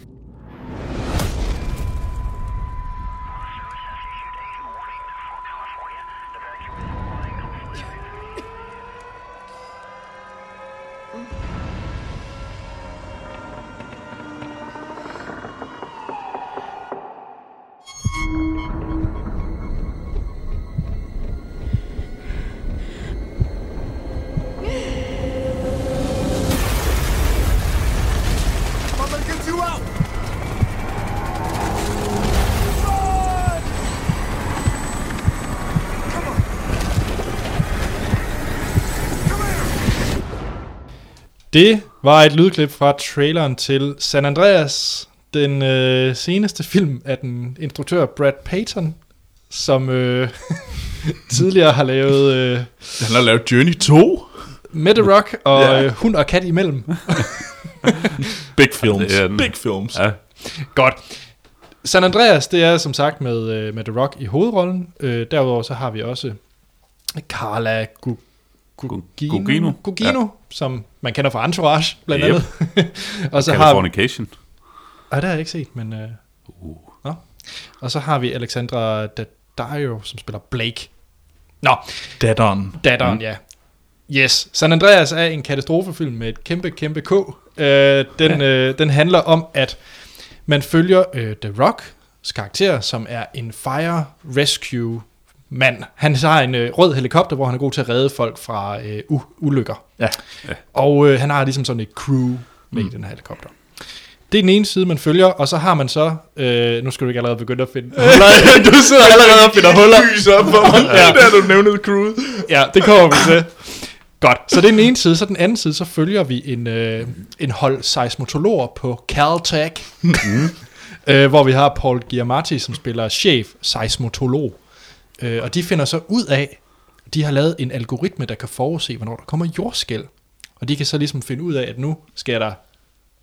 Det var et lydklip fra traileren til San Andreas, den øh, seneste film af den instruktør Brad Payton, som øh, tidligere har lavet øh, Han har lavet Journey 2. med The Rock og Ja. øh, hund og kat imellem. Big films. Det den. Big films. Ja, Godt. San Andreas, det er som sagt med, øh, med The Rock i hovedrollen. Øh, derudover så har vi også Carla Gu- Gugino, Gugino. Gugino ja. som man kender fra Entourage, blandt Yep. andet. og så har Californication. Ej, det har jeg ikke set, men... Øh, Uh. nå. Og så har vi Alexandra Daddario, som spiller Blake. Nå, Dead on. datteren, mm. ja. Yes, San Andreas er en katastrofefilm med et kæmpe, kæmpe K. Øh, den, øh, den handler om, at man følger øh, The Rocks karakter, som er en fire rescue mand. Han har en øh, rød helikopter, hvor han er god til at redde folk fra øh, u- ulykker. Ja. Og øh, han har ligesom sådan et crew med mm. i den her helikopter. Det er den ene side, man følger, og så har man så... Øh, nu skal du ikke allerede begynde at finde huller. du sidder allerede og finder huller. Lys op for mig. ja. Der du nævnte crew. Ja, det kommer vi til. Godt, så det er den ene side. Så den anden side, så følger vi en, øh, en hold seismotologer på Caltech, øh, hvor vi har Paul Giamatti, som spiller chef seismotolog. Øh, og de finder så ud af, de har lavet en algoritme, der kan forudse, hvornår der kommer jordskæl. Og de kan så ligesom finde ud af, at nu sker der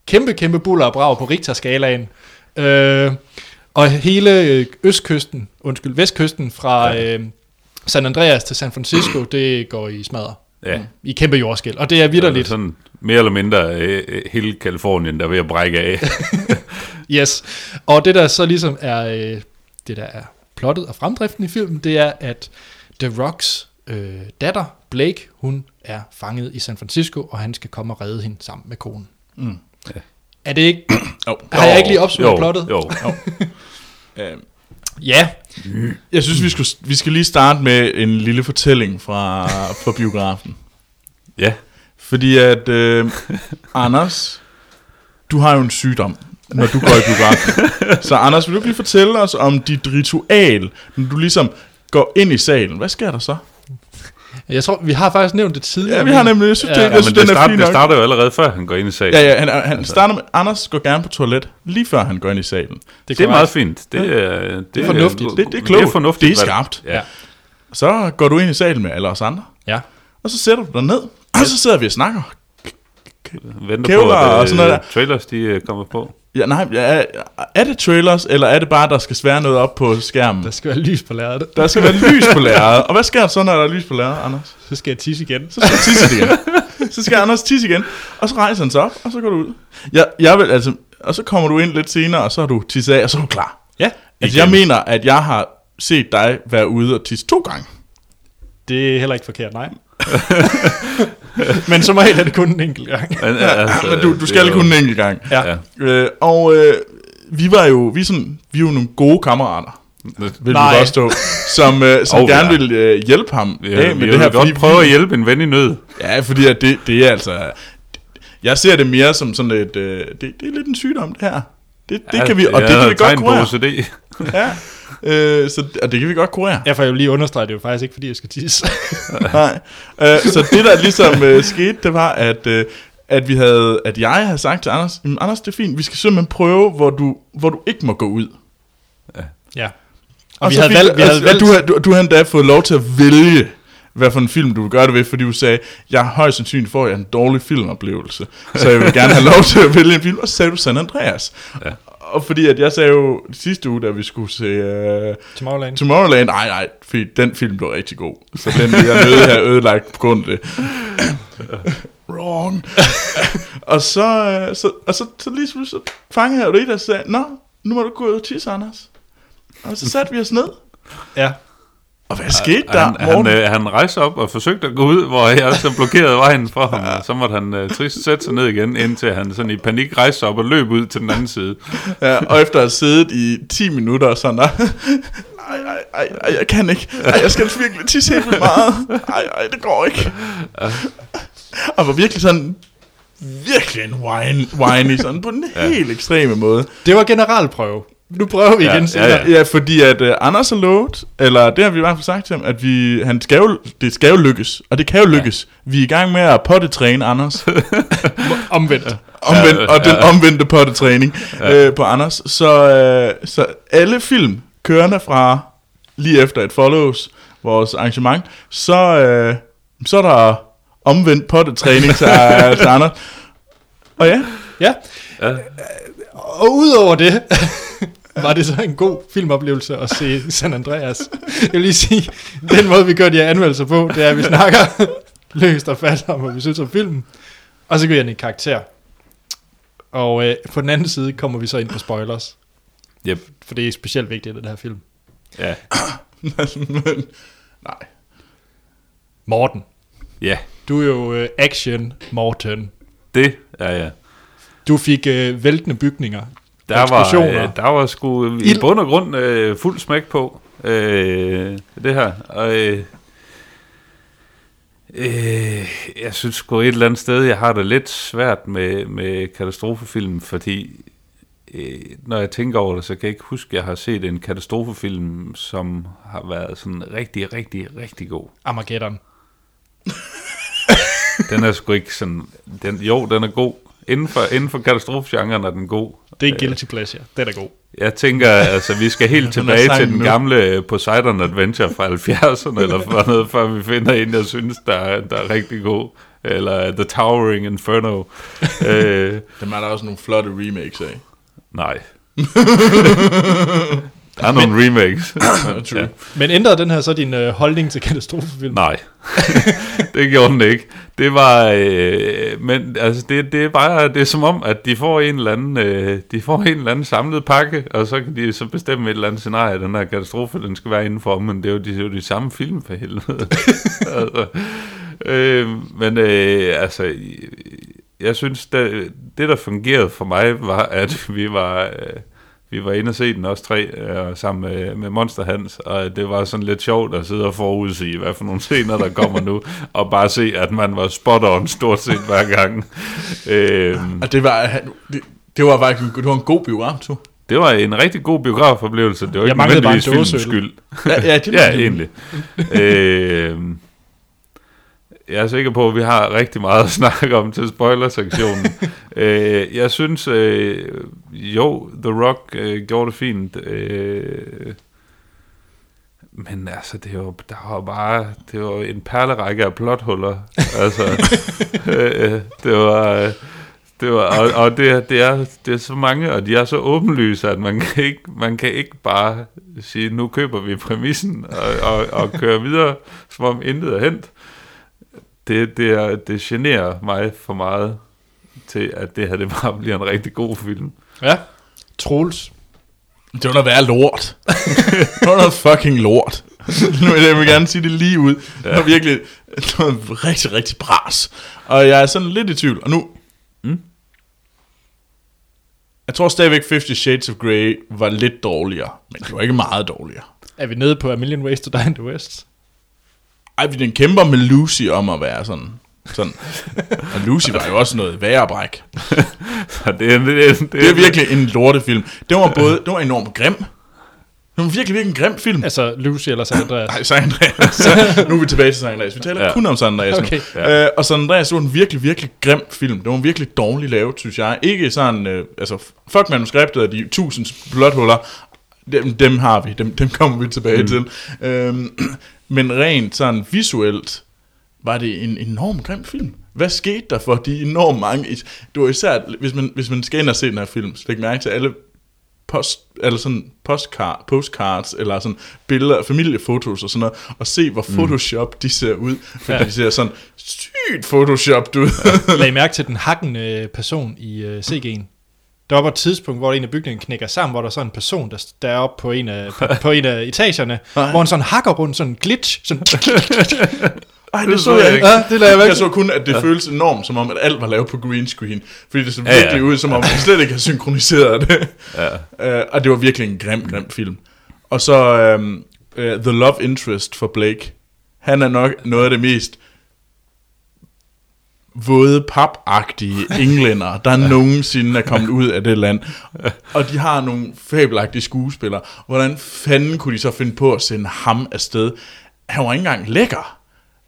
kæmpe, kæmpe buller og brag på Richter-skalaen. Øh, og hele øh, østkysten, undskyld, vestkysten fra øh, San Andreas til San Francisco, det går i smadre. Ja. I kæmpe jordskæl. Og det er er vidderligt. sådan mere eller mindre øh, hele Kalifornien, der er ved at brække af. Yes. Og det der så ligesom er, øh, det der er plottet og fremdriften i filmen, det er, at The Rocks øh, datter, Blake, hun er fanget i San Francisco, og han skal komme og redde hende sammen med konen. Mm. Ja. Er det ikke... Oh. Har jeg ikke lige opsummeret jo, plottet? Jo, Øh, Ja. jeg synes, vi, skulle, vi skal lige starte med en lille fortælling fra, fra biografen. ja. Fordi at, øh, Anders, du har jo en sygdom, når du går i biografen. Så Anders, vil du ikke lige fortælle os om dit ritual, når du ligesom går ind i salen? Hvad sker der så? Jeg tror, vi har faktisk nævnt det tidligere. Ja, vi har nemlig, jeg synes, Ja, det, ja, jeg ja synes men det, er start, det starter jo allerede før han går ind i salen. Ja, ja, han, han starter med, Anders går gerne på toilet, lige før han går ind i salen. Det er meget fint. Det er, det er fornuftigt. Det, det er klogt, Det er fornuftigt. det er skarpt. Ja. Så går du ind i salen med alle os andre, Ja. og så sætter du dig ned, og så sidder vi og snakker. Venter Kævler på, at og øh, sådan noget der. trailers de øh, kommer på. Ja, nej, er, er det trailers, eller er det bare, der skal svære noget op på skærmen? Der skal være lys på lærredet. Der skal være lys på lærredet. Og hvad sker der så, når der er lys på lærredet, Anders? Så skal jeg tisse igen. Så skal han tisse igen. Så skal Anders tisse igen. Og så rejser han sig op, og så går du ud. Jeg, jeg vil, altså, og så kommer du ind lidt senere, og så er du tisset af, og så er du klar. Ja. Altså, jeg mener, at jeg har set dig være ude og tisse to gange. Det er heller ikke forkert, nej. Men som regel er det kun en enkelt gang. Men, altså, Men du, du skal det er kun jo- en enkelt gang. Ja. Ja. Øh, og øh, vi var jo, vi er, sådan, vi er jo nogle gode kammerater, vil Nej. vi godt stå, som, øh, som Oh, gerne ja. vil øh, hjælpe ham Ja, af med vi det her. godt fordi prøve at hjælpe en ven i nød. Ja, fordi at det, det er altså... Jeg ser det mere som sådan et... Øh, det, det er lidt en sygdom, det her. Det, det Ja, kan vi, og det er kan vi et godt kurere. OCD. Ja, øh, så, og det kan vi godt kurere. Jeg får jo lige understreget, det er jo faktisk ikke, fordi jeg skal tisse. Nej. Øh, så det, der ligesom øh, skete, det var, at, øh, at, vi havde, at jeg havde sagt til Anders, "Jamen, Anders, det er fint, vi skal simpelthen prøve, hvor du, hvor du ikke må gå ud. ja. Og, vi så havde fik- valgt, vi havde valgt, Du, har- du, du har endda fået lov til at vælge, hvad for en film du vil gøre det ved, fordi du sagde, jeg er højst sandsynligt får jeg en dårlig filmoplevelse, så jeg vil gerne have lov til at vælge en film, og så sagde du San Andreas. Ja. Og fordi at jeg sagde jo sidste uge, da vi skulle se uh, Tomorrowland. Tomorrowland, nej nej, fordi den film blev rigtig god, så den vil jeg nødt have ødelagt på grund af det. Wrong. og så, øh, så, og så, så lige så fangede jeg jo det, der sagde, nå, nu må du gå ud og tisse, Anders. Og så satte vi os ned. Ja. Og hvad skete der, Han, han, øh, han rejste op og forsøgte at gå ud, hvor jeg så blokerede vejen for ham. Og så måtte han øh, trist sætte sig ned igen, indtil han sådan i panik rejste op og løb ud til den anden side. Ja, og efter at have siddet i 10 minutter og sådan der, ej, ej, ej, ej, jeg kan ikke. Ej, jeg skal virkelig tisse helt meget. Ej, ej, det går ikke. Og var virkelig sådan, virkelig en whine, whiny, sådan på en ja. helt ekstreme måde. Det var generalprøve. Nu prøver vi Ja, igen ja, senere. ja. Ja, fordi at uh, Anders har lovet, eller det har vi i hvert fald sagt til ham, at vi, han skal jo, det skal jo lykkes, og det kan jo lykkes. Ja. Vi er i gang med at pottetræne Anders. Omvendt. Omvendt, Ja, og den ja. omvendte pottetræning ja. øh, på Anders. Så, øh, så alle film kørende fra lige efter et follows, vores arrangement, så, øh, så er der omvendt pottetræning til, øh, til Anders. Og ja, Ja. Ja. Og udover det, var det så en god filmoplevelse at se San Andreas. Jeg vil lige sige, den måde, vi gør de her anmeldelser på, det er, at vi snakker løst og fast om, hvad vi synes om filmen. Og så jeg ind i karakter. Og øh, på den anden side kommer vi så ind på spoilers. Yep. For det er specielt vigtigt i den her film. Ja. men, nej. Morten. ja, Du er jo øh, action Morten. det er jeg. Du fik øh, væltende bygninger. Der var, Eksplosioner. øh, der var sgu i bund og grund øh, fuld smæk på øh, det her. Og, øh, øh, jeg synes sgu et eller andet sted, jeg har det lidt svært med, med katastrofefilm, fordi øh, når jeg tænker over det, så kan jeg ikke huske, at jeg har set en katastrofefilm, som har været sådan rigtig, rigtig, rigtig god. Armageddon. Den er sgu ikke sådan... Den, jo, den er god. Inden for, inden for katastrofgenren er den god. Det er guilty pleasure. Den er god. Jeg tænker, altså, vi skal helt tilbage til den nu. gamle Poseidon Adventure fra 70'erne, eller for noget, før vi finder en, jeg synes, der, er- der er rigtig god. Eller The Towering Inferno. øh, Dem er der også nogle flotte remakes af. nej. Der er nogle remakes. True. ja. Men ændrede den her så din øh, holdning til katastrofefilm? Nej, det gjorde den ikke. Det var, øh, men altså det, det er bare, det er som om, at de får en eller anden, øh, de får en eller anden samlet pakke, og så kan de så bestemme et eller andet scenarie, den her katastrofe, den skal være indenfor, men det er jo de, det er jo de samme film for helvede. altså, øh, men øh, altså, jeg synes, det, det der fungerede for mig, var, at vi var... Øh, vi var inde og se den også tre, øh, sammen med, med Monster Hans, og det var sådan lidt sjovt at sidde og forudsige, hvad for nogle scener, der kommer nu, og bare se, at man var spot on stort set hver gang. Øh, Og det var, det, det var faktisk det var en god biograftur. det var en rigtig god biografoplevelse. Det var Jeg ikke manglede bare en nødvendigvis filmens skyld. Ja, ja, det ja, egentlig. øh, jeg er sikker på, at vi har rigtig meget at snakke om til spoilersektionen. øh, jeg synes, øh, jo, The Rock øh, gjorde det fint. Øh, men altså, det var, der var bare det var en perlerække af plothuller. altså, øh, det var... Øh, det var, og, og det, det, er, det er så mange, og de er så åbenlyse, at man kan ikke, man kan ikke bare sige, nu køber vi præmissen og, og, og kører videre, som om intet er hent. Det, det, er, det generer mig for meget til, at det her det bare bliver en rigtig god film. Ja. Troels. Det var noget værre lort. det var noget fucking lort. Nu vil jeg vil gerne sige det lige ud. Det var virkelig noget rigtig, rigtig bras. Og jeg er sådan lidt i tvivl. Og nu... Mm. Jeg tror stadigvæk 50 Shades of Grey var lidt dårligere. Men det var ikke meget dårligere. Er vi nede på A Million Ways to Die in the West? Ej, den kæmper med Lucy om at være sådan. sådan. Og Lucy var jo også noget værre bræk. Det, er, det, er, det, Det er virkelig en lortefilm. Det var både, det var enormt grim. Det var virkelig, virkelig en grim film. Altså Lucy eller San Andreas? Nej, San Andreas. nu er vi tilbage til San Andreas. Vi taler ja. Kun om San Andreas nu. Okay. Ja. Øh, og San Andreas det var en virkelig, virkelig grim film. Det var en virkelig dårligt lavet, synes jeg. Ikke sådan, øh, altså, fuck manuskriptet af de tusind plothuller. Dem, dem har vi. Dem, dem kommer vi tilbage mm. til. Øhm, men rent sådan visuelt, var det en enorm grim film. Hvad skete der for de enormt mange... Det var især, hvis man, hvis man skal ind og se den her film, så læg mærke til alle post, eller sådan postcard, postcards, eller sådan billeder, familiefotos og sådan noget, og se, hvor Photoshop de ser ud. For Ja. ja. de ser sådan sygt Photoshop ud. Lag mærke til den hakkende person i uh, CG'en. Der var et tidspunkt, hvor en af bygningerne knækker sammen, hvor der er sådan en person, der, der er oppe på en af, på, på en af etagerne, hvor han sådan hakker rundt, sådan en glitch, sådan, Ej, Det det så jeg jeg ikke. ja, det lader jeg væk. Jeg så kun, at det ja. føles enormt, som om, at alt var lavet på green screen. Fordi det så Ja, ja. virkelig ud, som om man slet ikke har synkroniseret det. Ja. Uh, og det var virkelig en grim, grim film. Og så um, uh, The Love Interest for Blake. Han er nok noget af det mest våde papagtige englænder, der nogensinde er kommet ud af det land. Og de har nogle fabelagtige skuespillere. Hvordan fanden kunne de så finde på at sende ham afsted? Han var ikke engang lækker.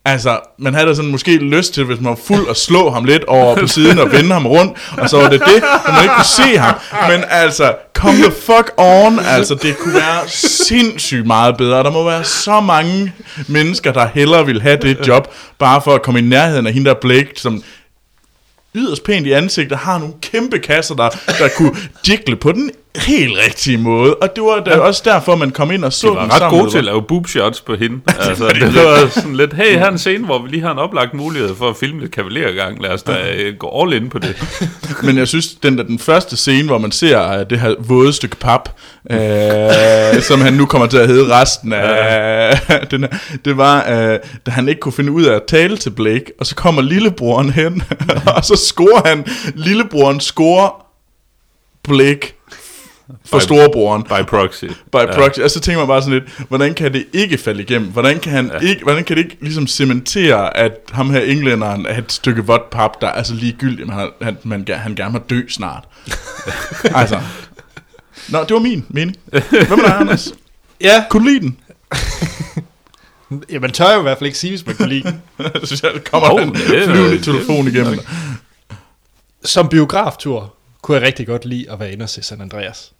Altså, man havde da sådan måske lyst til, hvis man var fuld, at slå ham lidt over på siden og vende ham rundt, og så var det det, at man ikke kunne se ham. Men altså, come the fuck on, altså, det kunne være sindssygt meget bedre. Der må være så mange mennesker, der hellere vil have det job, bare for at komme i nærheden af hende der Blake, som yderst pænt i ansigtet, har nogle kæmpe kasser, der, der kunne jiggle på den helt rigtige måde. Og det var da også derfor, man kom ind og så De var den ret sammen gode til at lave boob shots på hende. Altså, det var sådan lidt, hey, her er en scene, hvor vi lige har en oplagt mulighed for at filme et kavalergang. Lad os da øh, gå all in på det. Men jeg synes, den der den første scene, hvor man ser uh, det her våde stykke pap, uh, som han nu kommer til at hedde resten af den her, det var, uh, da han ikke kunne finde ud af at tale til Blake, og så kommer lillebroren hen, og så scorer han, lillebroren scorer Blake for By- storebroren. By proxy. By proxy. Og så tænker man bare sådan lidt, hvordan kan det ikke falde igennem? Hvordan kan, han ja. ikke, hvordan kan det ikke ligesom cementere, at ham her englænderen er et stykke vådt pap, der er så ligegyldigt, man, han, man, han, han gerne må dø snart? altså. Nå, det var min mening. Hvad med dig, Anders? Ja, Kunne du lide den? ja, man tør jo i hvert fald ikke sige, hvis man kunne lide den. Jeg synes, jeg, der kommer oh, en flyvende telefon igennem. Som biograftur kunne jeg rigtig godt lide at være inde og se San Andreas.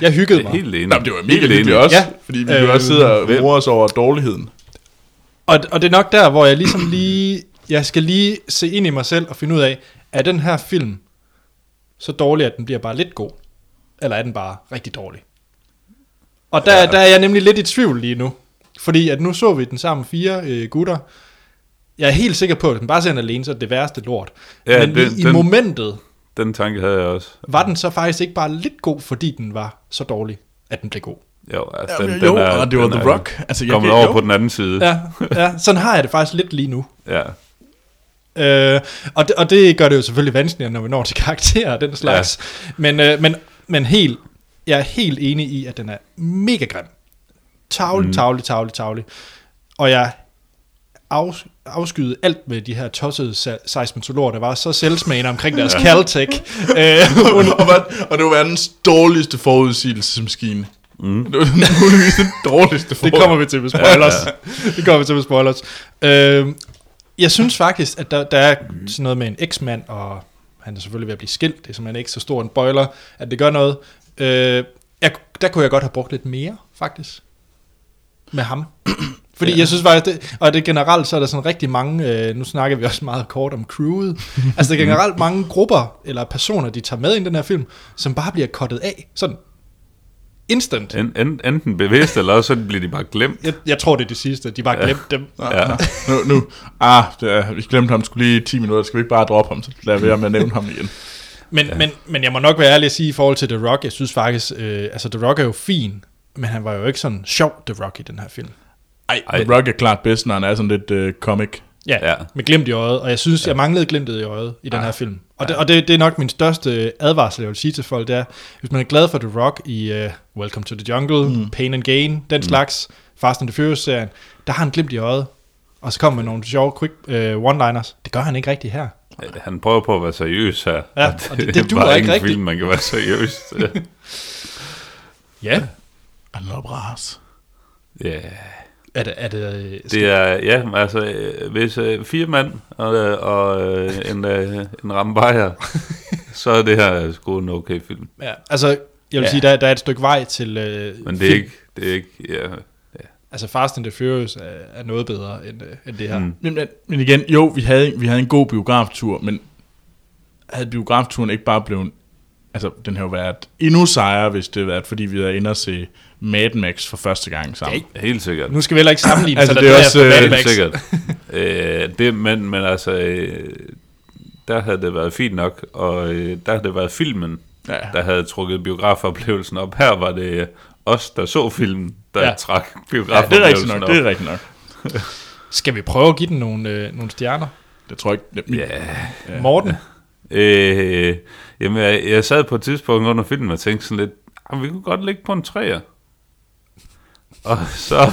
Jeg hyggede Det er mig. helt enig. Nå, men det var mega Helt hyggeligt også, Ja. fordi vi Øh, øh, også sidder og morer os over dårligheden. Og, og det er nok der, hvor jeg ligesom lige, jeg skal lige se ind i mig selv og finde ud af, er den her film så dårlig, at den bliver bare lidt god? Eller er den bare rigtig dårlig? Og der, ja. der er jeg nemlig lidt i tvivl lige nu. Fordi at nu så vi den sammen fire øh, gutter. Jeg er helt sikker på, at den bare ser den alene, så er det det værste lort. Ja, Men den- i, i den- momentet Den tanke havde jeg også. var den så faktisk ikke bare lidt god, fordi den var så dårlig, at den blev god. Jo, altså, Ja, den, jo, den er, og det var den The er Rock. Altså, jeg kommet kan- over jo. på den anden side. Ja, ja, sådan har jeg det faktisk lidt lige nu. ja. Øh, og, det, og det gør det jo selvfølgelig vanskeligere, når vi når til karakterer og den slags. Ja. Men, øh, men, men helt, jeg er helt enig i, at den er mega grim. Tavlig, Mm. tavlig, tavlig, tavlig. Og jeg af, afskyede alt med de her tossede seismologer, der var så selvsmagende omkring deres Caltech. øh, og, var- og det var verdens dårligste forudsigelsesmaskine. Mm. Det var muligvis den dårligste det kommer vi til med spoilers. det kommer vi til med spoilers. Øh, jeg synes faktisk, at der, der er sådan noget med en eksmand, og han er selvfølgelig ved at blive skilt, det er simpelthen ikke så stor en spoiler, at det gør noget. Øh, jeg, der kunne jeg godt have brugt lidt mere, faktisk, med ham. Fordi ja. jeg synes faktisk, det, og det generelt, så er der sådan rigtig mange, øh, nu snakker vi også meget kort om crewet, altså der er generelt mange grupper, eller personer, de tager med i den her film, som bare bliver kottet af, sådan instant. En, en, enten bevidst, eller også så bliver de bare glemt. Jeg, jeg tror, det er det sidste, de bare glemte dem. Ja. Nu, nu, ah, det er, vi glemte ham skulle lige 10 minutter, skal vi ikke bare droppe ham, så lad være med at nævne ham igen. Men, ja. men, men jeg må nok være ærlig at sige i forhold til The Rock, jeg synes faktisk, øh, altså The Rock er jo fin, men han var jo ikke sådan sjov, The Rock, i den her film. Ej, Ej. The Rock er klart bedst, når han er sådan lidt uh, comic. Ja, Ja. ja, med glimt i øjet, og jeg synes, ja. jeg manglede glimtet i øjet i den her film. Og, det, og det, det er nok min største advarsel, jeg vil sige til folk, det er, hvis man er glad for The Rock i uh, Welcome to the Jungle, mm. Pain and Gain, den mm. slags, Fast and the Furious-serien, der har han glimt i øjet, og så kommer med nogle sjove quick uh, one-liners. Det gør han ikke rigtigt her. Han prøver på at være seriøs her. Ja, og det- det er duer bare ikke ingen rigtigt. film, man kan være seriøs. Ja. Han er bras. Ja, Er det, er det, øh, skal- det er, ja, altså, øh, hvis øh, fire mand og, øh, og øh, en, øh, en ramme bajer, så er det her sgu en okay film. ja, altså, jeg vil Ja. sige, der, der er et stykke vej til øh, Men det er ikke, det er ikke, ja, Altså Fast and the Furious er, er noget bedre end, øh, end det her. Mm. Men, men, igen, jo, vi havde, vi havde en god biograftur, men havde biografturen ikke bare blevet... Altså, den har jo været endnu sejere, hvis det havde været, fordi vi havde inde og se Mad Max for første gang sammen. helt sikkert. Nu skal vi heller ikke sammenligne, Altså, så det er også, øh, Mad Helt Max. sikkert. øh, det, men, men altså, øh, der havde det været fint nok, og øh, der havde det været filmen, Ja. der havde trukket biografoplevelsen op. Her var det os, der så filmen, der Ja. trak ja, det biografoplevelsen er nok, op. det er rigtigt nok. Skal vi prøve at give den nogle, øh, nogle stjerner? Det tror jeg ikke... Ja. Ja. Morten? Øh, jamen, jeg, jeg sad på et tidspunkt under filmen og tænkte sådan lidt, "Ah, vi kunne godt ligge på en træer. Og så,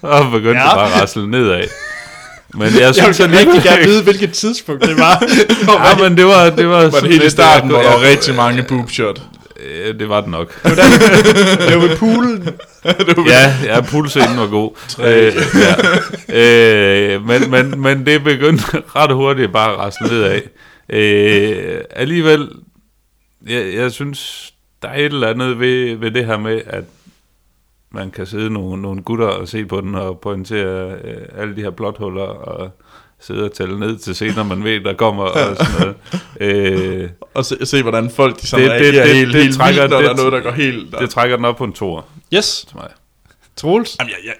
så begyndte Ja. det bare at rasle nedad. Men jeg Jeg synes vil rigtig alligevel gerne vide, hvilket tidspunkt det var. Ja, men det var, det var, var det helt i starten, hvor jeg- der var rigtig mange boobshot. Øh, det var det nok. det var ved poolen. ja, ja, pulscenen var god. øh, ja. øh, men, men, men det begyndte ret hurtigt bare at rasle nedad. Øh, alligevel, jeg, jeg synes, der er et eller andet ved, ved det her med, at man kan sidde nogle, nogle gutter og se på den og pointere øh, alle de her blothuller og sidde og tælle ned til scener, man ved, der kommer og sådan noget. Øh, Og se, se hvordan folk de sådan Det- det- det- helt, det helt trækker- vildt, når der er det- noget, der går helt... det trækker den op på en tor Yes, til mig. Troels. Jamen, jeg,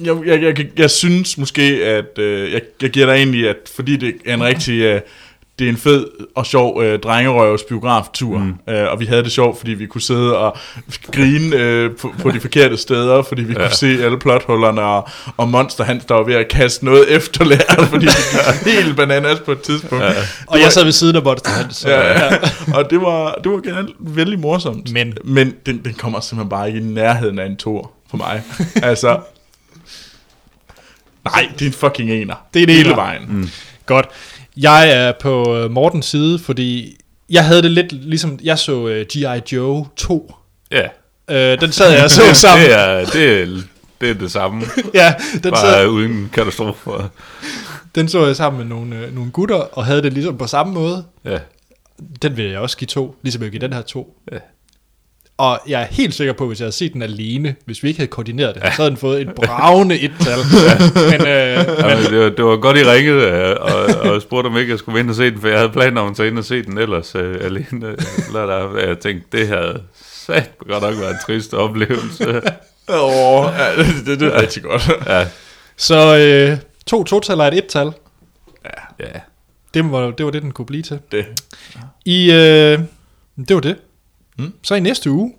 jeg, jeg, jeg, jeg, jeg synes måske, at øh, jeg, jeg giver dig egentlig, at fordi det er en rigtig, øh, det er en fed og sjov øh, drengerøvs biograftur, mm. øh, og vi havde det sjovt, fordi vi kunne sidde og grine øh, på, på de forkerte steder, fordi vi ja. kunne se alle plothullerne, og, og Monster han står ved at kaste noget efter lærer, fordi det gik helt bananas på et tidspunkt. Ja. Og jeg sad ved siden af Monster Hunt, så Ja, ja. og det var, det var generelt vældig morsomt. Men- Men den, den kommer simpelthen bare ikke i nærheden af en tor for mig. altså... Nej, det er en fucking ener. Det er en Hele ener. vejen. Mm. godt. Jeg er på øh, Mortens side, fordi jeg havde det lidt ligesom, jeg så uh, G.I. Joe 2. Ja, Uh, den sad jeg og så sammen. det, er, det, er, det er det samme. Ja, den, sad, Bare uden katastrofer. den så jeg sammen med nogle, øh, nogle gutter, og havde det ligesom på samme måde. Ja. Den vil jeg også give to, ligesom jeg vil give den her to. Ja. Og jeg er helt sikker på, at hvis jeg havde set den alene, hvis vi ikke havde koordineret det, så havde den fået et bravende et-tal. Men, øh, Jamen, det, var, det var godt, I ringede øh, og, og spurgte, om ikke jeg skulle vinde og se den, for jeg havde planer om at tage ind og se den ellers øh, alene. øh, Lørdag. Jeg tænkte, det havde sat godt nok været en trist oplevelse. Åh, ja, det, det, det er rigtig godt. Ja, Så øh, to total og et et-tal. ja. Det var, det var det, den kunne blive til. Det. I, øh, det var det. Mm. Mm. Så i næste uge,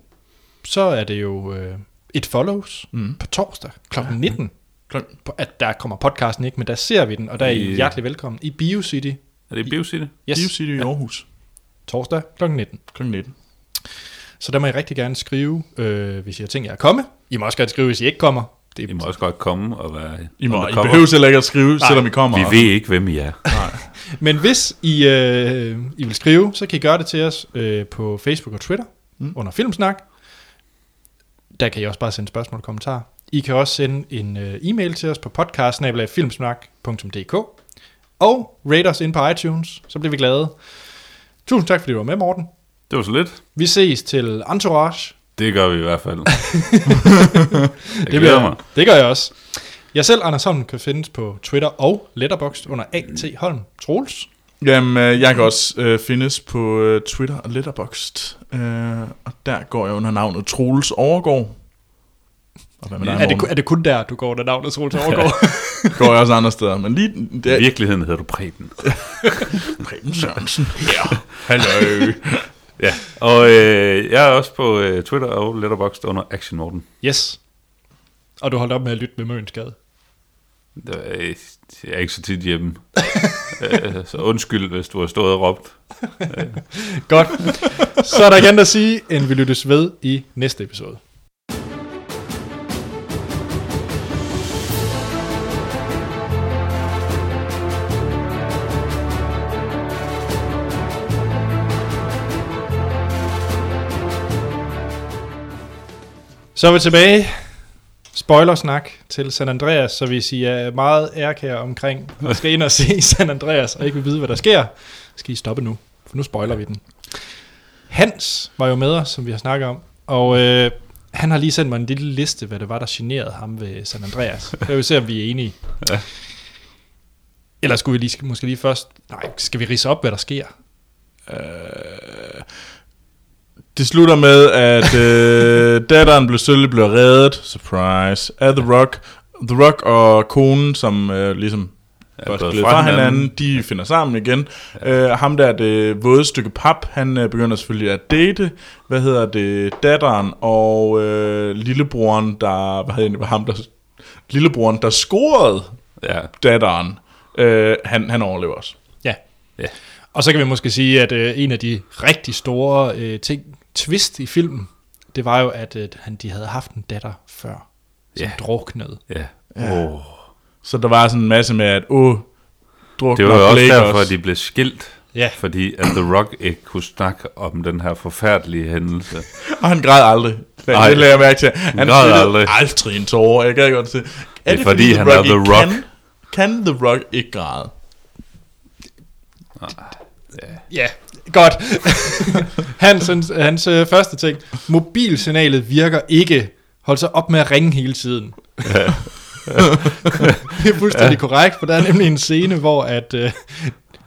så er det jo øh, et follows Mm. mm. på torsdag kl. 19. Klokken. På, at der kommer podcasten ikke, men der ser vi den, og der er I hjertelig velkommen i BioCity. Er det BioCity? Yes, Yes. City i Aarhus. torsdag kl. 19. Klokken 19. Så der må I rigtig gerne skrive, øh, hvis I har tænkt jer at komme. I må også gerne skrive, hvis I ikke kommer. Det I må også godt komme og være I, må, I behøver heller ikke at skrive, Nej. selvom I kommer. Vi ved ikke, hvem I er. Men hvis I, øh, I vil skrive, så kan I gøre det til os øh, på Facebook og Twitter Mm. under Filmsnak. Der kan I også bare sende spørgsmål og kommentarer. I kan også sende en øh, e-mail til os på podcast.filmsnak.dk og rate os ind på iTunes, så bliver vi glade. Tusind tak, fordi du var med, Morten. Det var så lidt. Vi ses til Entourage. Det gør vi i hvert fald. jeg Det, glæder bliver, mig. det gør jeg også. Jeg selv, Anders Holm, kan findes på Twitter og Letterboxd under A.T. Holm. Troels. Jamen, øh, jeg kan også øh, findes på øh, Twitter og Letterboxd. Øh, og der går jeg under navnet Troels Overgaard. Og hvad med dig, Er det, er det kun der, du går under navnet Troels Overgaard? går jeg også andre steder. Men lige I det er virkeligheden hedder du Preben. Preben Sørensen her. Hallo. Ja, og øh, jeg er også på øh, Twitter og Letterboxd under Action Morten. Yes. Og du holdt op med at lytte med er, øh, jeg er ikke så tit hjemme. øh, så undskyld, hvis du har stået og råbt. Godt. Så er der ikke andet at sige, end vi lyttes ved i næste episode. Så er vi tilbage. Spoilersnak til San Andreas, så hvis I er meget ærkære omkring og skal ind og se San Andreas og ikke vil vide, hvad der sker, skal I stoppe nu, for nu spoiler vi den. Hans var jo med os, som vi har snakket om, og øh, han har lige sendt mig en lille liste, hvad det var, der generede ham ved San Andreas. Jeg vil se, om vi er enige. Ja. Eller skulle vi lige, måske lige først... Nej, skal vi rise op, hvad der sker? Øh, det slutter med, at øh, datteren blev selvfølgelig blev reddet, surprise, af The Rock. The Rock og konen, som øh, ligesom gået glædet fra hinanden, de finder sammen igen. Ja. Øh, ham der, det våde stykke pap, han øh, begynder selvfølgelig at date, hvad hedder det, datteren og øh, lillebroren, der, hvad hedder det, ham der, lillebroren, der scorede Ja, datteren, øh, han, han overlever også. Ja. Ja. Og så kan vi måske sige, at øh, en af de rigtig store øh, ting, twist i filmen, det var jo, at øh, han, de havde haft en datter før, som Ja. druknede. ja. Ja. Oh. Så der var sådan en masse med, at åh, druk Det var jo også derfor, at de blev skilt. Ja. Fordi at The Rock ikke kunne snakke om den her forfærdelige hændelse. Og han græd aldrig. Det, Nej. det lader jeg mærke til. Han græd spillede aldrig. aldrig en tårer. Jeg gad godt se. Er Det er fordi, han er The ikke Rock. Kan, kan The Rock ikke græde? Ja, godt. hans, hans, hans øh, første ting. Mobilsignalet virker ikke. Hold så op med at ringe hele tiden. det er fuldstændig ja. korrekt, for der er nemlig en scene, hvor at, øh,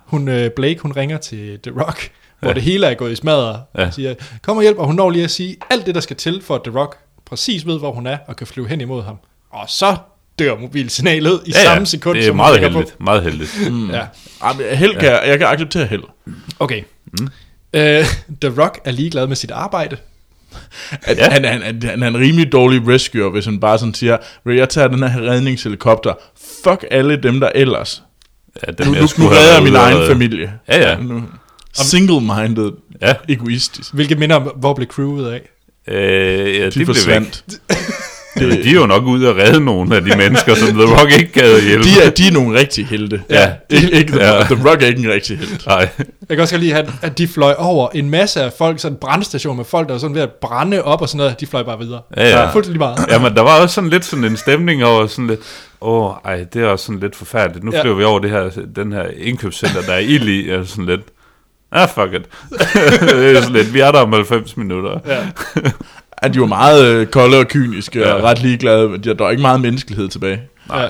hun, øh, Blake hun ringer til The Rock, hvor Ja. det hele er gået i smadret. Ja. Ja. siger, kom og hjælp, og hun når lige at sige alt det, der skal til, for at The Rock præcis ved, hvor hun er, og kan flyve hen imod ham. Og så dør mobilsignalet i ja, samme sekund, det er som meget heldigt. Meget heldigt. På. Ja. Ah, men held kan jeg, jeg kan acceptere held. Okay. Mm. Uh, The Rock er ligeglad med sit arbejde. At, Ja. han, han, han, han er en rimelig dårlig rescuer, hvis han bare sådan siger, "Ved, jeg tager den her redningshelikopter. Fuck alle dem, der ellers. Ja, Nu, dem, nu, jeg nu skulle redder jeg min egen familie. Ja, ja. Nu. Single-minded. Ja. Egoistisk. Hvilket minder om, hvor blev crewet af? Øh, ja, De de blev væk. Det, de er jo nok ude og redde nogle af de mennesker, som The Rock ikke gad at hjælpe. De er, de er nogle rigtige helte. Ja. Ikke, ikke the, Ja. the Rock er ikke en rigtig helt. Nej, Jeg kan også godt lide, at, at de fløj over en masse af folk, sådan en brandstation med folk, der var sådan ved at brænde op og sådan noget. De fløj bare videre. Ja, ja. Fuldstændig meget. Jamen, der var også sådan lidt sådan en stemning over sådan lidt, åh, ej, det er også sådan lidt forfærdeligt. Nu Ja. flyver vi over det her, den her indkøbscenter, der er ild i, og sådan lidt, ah, fuck it. det er sådan lidt, vi er der om 90 minutter. Ja. At de var meget øh, kolde og kyniske ja. Ja. og ret ligeglade. Der, der var ikke meget menneskelighed tilbage. Ja.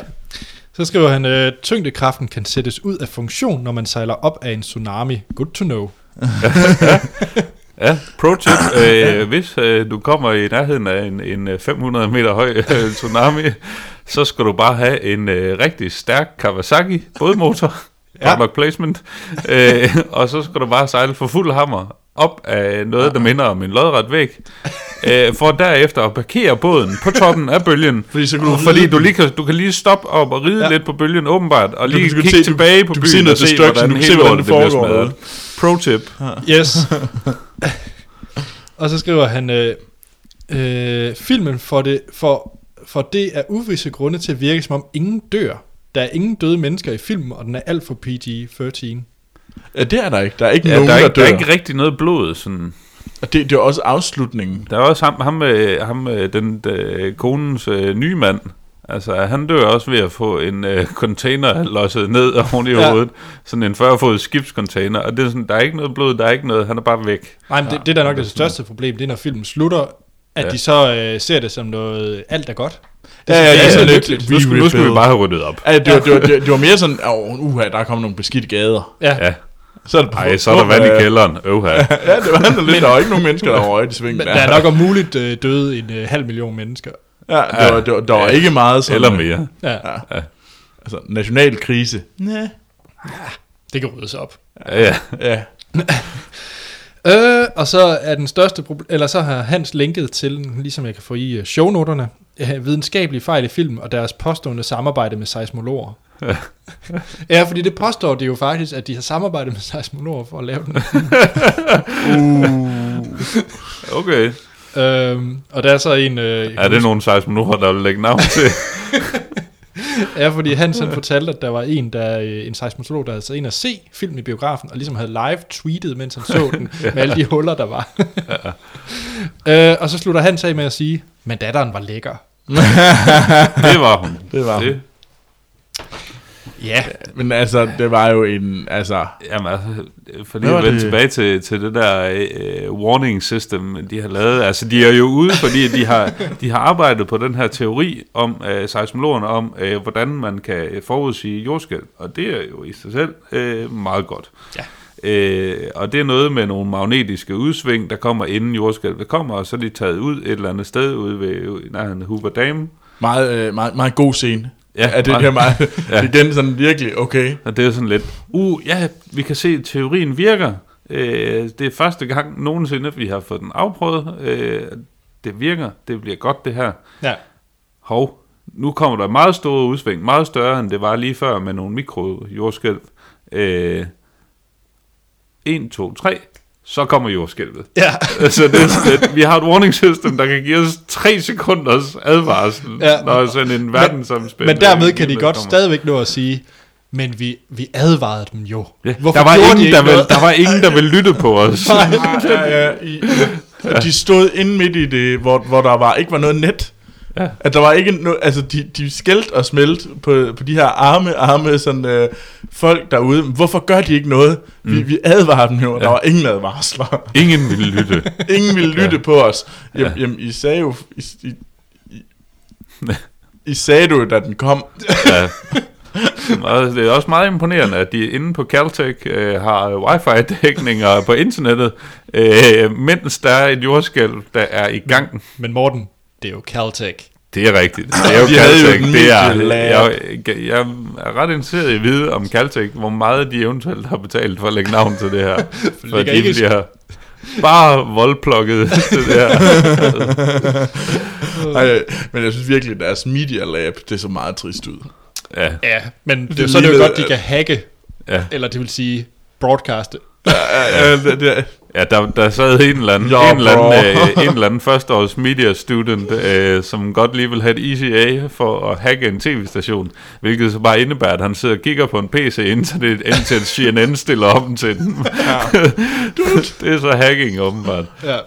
Så skriver han, øh, tyngdekraften kan sættes ud af funktion, når man sejler op af en tsunami. Good to know. Ja, pro tip. øh, hvis øh, du kommer i nærheden af en, en øh, 500 meter høj øh, tsunami, så skal du bare have en øh, rigtig stærk Kawasaki bådmotor. Ja. Ja. placement. Øh, og så skal du bare sejle for fuld hammer op af noget, der minder om en lodret væg, øh, for derefter at parkere båden på toppen af bølgen. Fordi så kan du fordi du lige kan, du kan lige stoppe op og ride Ja. ja. lidt på bølgen åbenbart, og Du lige kan kigge se- du- tilbage på du byen noget og se, hvordan du kan se, hvordan det bliver foregår. Pro tip. Yes. og så skriver han, øh, øh, filmen for det, for, for det er uvisse grunde til at virke, som om ingen dør. Der er ingen døde mennesker i filmen, og den er alt for PG-13. Ja, det er der ikke. Der er ikke Ja, nogen, der, er der, ikke, der dør. er ikke rigtig noget blod. Sådan. Og det, det er også afslutningen. Der er også ham, ham, øh, ham øh, den, øh, konens øh, nye mand. Altså, han dør også ved at få en øh, container losset ned oven i Ja. hovedet. Sådan en 40 fod skibscontainer. Og det er sådan, der er ikke noget blod, der er ikke noget, han er bare væk. Nej, men det, det der er nok det største problem, det er, når filmen slutter, at. Ja. de så øh, ser det som noget, alt er godt. Ja, ja, det ja, er lidt. lykkeligt. Nu skal, nu skal vi bare have ryddet op. Ja, det, var, det, var, det, det var mere sådan, åh, oh, uha, der er kommet nogle beskidte gader. Ja, Ja, Så er det, Ej, så er der vand i kælderen. Øvha. Ja, det var der lidt. Der var ikke nogen mennesker, der røget i svingen. men der er nok om muligt øh, døde en øh, halv million mennesker. Ja, det var, det var, der var Ja. ikke meget sådan... Eller mere. Ja, Ja. Altså, national krise. Nej. det kan ryddes op. Ja, ja. Ja. Øh, og så er den største problem, eller så har Hans linket til, ligesom jeg kan få i øh, shownoterne, øh, videnskabelige fejl i film og deres påstående samarbejde med seismologer. ja, fordi det påstår de jo faktisk, at de har samarbejdet med seismologer for at lave den. Okay. øhm, og der er så en... Øh, Er det nogle seismologer, der vil lægge navn til? Ja, fordi Hans han fortalte, at der var en, der, øh, en seismolog, der havde taget ind og se filmen i biografen, og ligesom havde live tweetet, mens han så den, med alle de huller, der var. øh, og så slutter Hans af med at sige, men datteren var lækker. Det var hun. Det var hun. det. Ja. Men altså, det var jo en... Altså, Jamen altså, for lige at vende det? tilbage til, til det der øh, warning system, de har lavet. Altså, de er jo ude, fordi de har, de har arbejdet på den her teori om øh, seismologerne, om øh, hvordan man kan forudsige jordskælv. Og det er jo i sig selv øh, meget godt. Ja. Øh, og det er noget med nogle magnetiske udsving, der kommer inden jordskælvet kommer, og så er de taget ud et eller andet sted ude ved nærheden af Hoover Dam. meget, øh, meget, meget god scene. Ja, Ja, det her meget, Ja. igen sådan virkelig, okay. Og det er sådan lidt, uh, ja, vi kan se, at teorien virker. Øh, det er første gang nogensinde, at vi har fået den afprøvet. Øh, det virker, det bliver godt det her. Ja. Hov, nu kommer der meget store udsving, meget større end det var lige før med nogle mikrojordskælv. Øh, 1, 2, 3, så kommer jordskælvet. Ja. så det lidt, vi har et warning system, der kan give os 3 sekunders advarsel, Ja. ja. når sådan en verdensomspændende... Men dermed kan de godt kommer. stadigvæk nå at sige, men vi, vi advarede dem jo. Ja, Hvorfor der, var de ingen, ikke der, vil, der var ingen, der ville lytte på os. ja, ja, i, ja. De stod inde midt i det, hvor, hvor der var ikke var noget net. Ja. At der var ikke no, altså de, de skældte og smelte på, på de her arme, arme sådan, øh, folk derude. Hvorfor gør de ikke noget? Vi, vi advarer dem jo, og der Ja. var ingen advarsler. Ingen ville lytte. Ingen ville lytte Ja. på os. Jamen, Ja. jamen I sagde jo... I, I, I, I sagde du, da den kom. Ja. Og det er også meget imponerende, at de inde på Caltech øh, har wifi-dækninger på internettet, øh, mens der er et jordskælv, der er i gang. Men Morten, det er jo Caltech. Det er rigtigt. Det er jo De Caltech. et det er, jeg, jeg er ret interesseret i at vide om Caltech, hvor meget de eventuelt har betalt for at lægge navn til det her. For ligger de ikke- bliver bare voldplukket til det her. Ej, men jeg synes virkelig, at deres Media Lab, det så meget trist ud. Ja, Ja, men det, Det så er det jo godt, de kan hacke, ja. eller det vil sige broadcaste. Ja, ja, det, det, Ja, der, der sad en eller anden, Ja, en eller anden, øh, en eller anden førsteårs media student, øh, som godt lige vil have et ECA for at hacke en tv-station, hvilket så bare indebærer, at han sidder og kigger på en PC, indtil, det, indtil CNN stiller om til den. det er så hacking, åbenbart. Ja.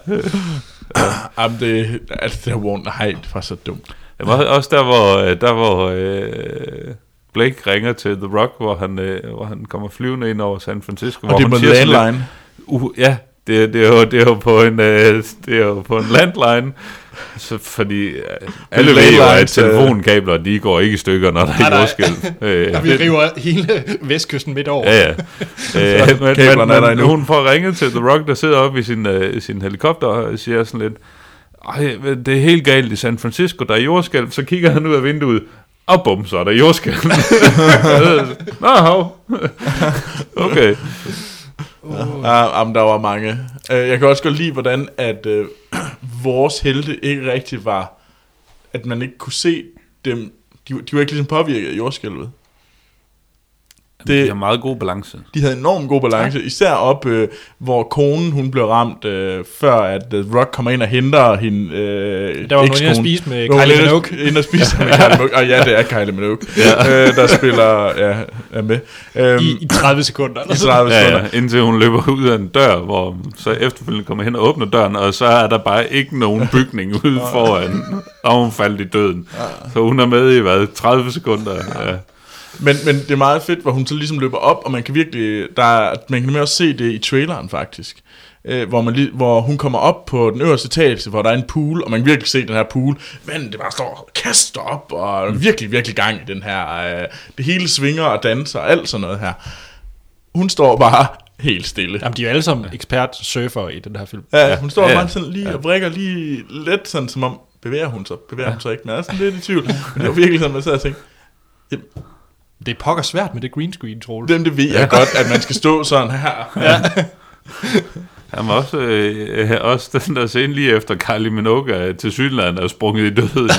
Jamen, det, altså, det var, nej, det var så dumt. Det var også der, hvor, øh, der, hvor øh, Blake ringer til The Rock, hvor han, øh, hvor han kommer flyvende ind over San Francisco. Og hvor det er med landline. Uh, ja, det, det, er jo, det er jo på en, øh, det er jo på en landline, så fordi øh, alle ved jo, at øh, telefonkabler, de går ikke i stykker, når der Nej, er nej. jordskælv. Øh, vi river hele vestkysten midt over. Ja, ja. øh, men, men, er der endnu. hun får ringet til The Rock, der sidder oppe i sin, øh, sin helikopter og siger sådan lidt, Ej, det er helt galt i San Francisco, der er jordskælv. Så kigger han ud af vinduet, og bum, så er der jordskælv. Nå, hov. okay. Ja, jamen, der var mange. Øh, jeg kan også godt lide, hvordan at øh, vores helte ikke rigtig var, at man ikke kunne se dem. De, de var ikke ligesom påvirket af jordskælvet. Det Det, er meget god balance. de havde enormt god balance, især op, øh, hvor konen hun blev ramt, øh, før at The Rock kommer ind og henter hende øh, Der var nogen inde at spise med Kylie Minogue. Inde og spise med Kylie Minogue. Og ja, det er Kylie Minogue, ja. øh, der spiller, ja, er med. Øhm, I, I 30 sekunder. i 30 Ja, sekunder. ja, indtil hun løber ud af en dør, hvor så efterfølgende kommer hen og åbner døren, og så er der bare ikke nogen bygning ude foran, og hun faldt i døden. Så hun er med i, hvad, 30 sekunder? Ja. Men, men det er meget fedt, hvor hun så ligesom løber op, og man kan virkelig, der er, man kan nemlig også se det i traileren faktisk, øh, hvor, man hvor hun kommer op på den øverste etage, hvor der er en pool, og man kan virkelig se den her pool, men det bare står og kaster op, og er virkelig, virkelig gang i den her, øh, det hele svinger og danser, og alt sådan noget her. Hun står bare helt stille. Jamen, de er jo alle sammen ekspert surfer i den her film. Ja, hun står Ja, ja, ja. bare sådan lige og vrikker lige lidt sådan, som om, bevæger hun sig, bevæger hun sig ikke, men er sådan lidt i tvivl. Men det var virkelig sådan, man sad og tænkte, Det er pokker svært med det green screen, Troels. dem det ved jeg godt, at man skal stå sådan her. Ja. Han var også, øh, også den der scene lige efter Kylie Minogue er til Sydland er sprunget i døden.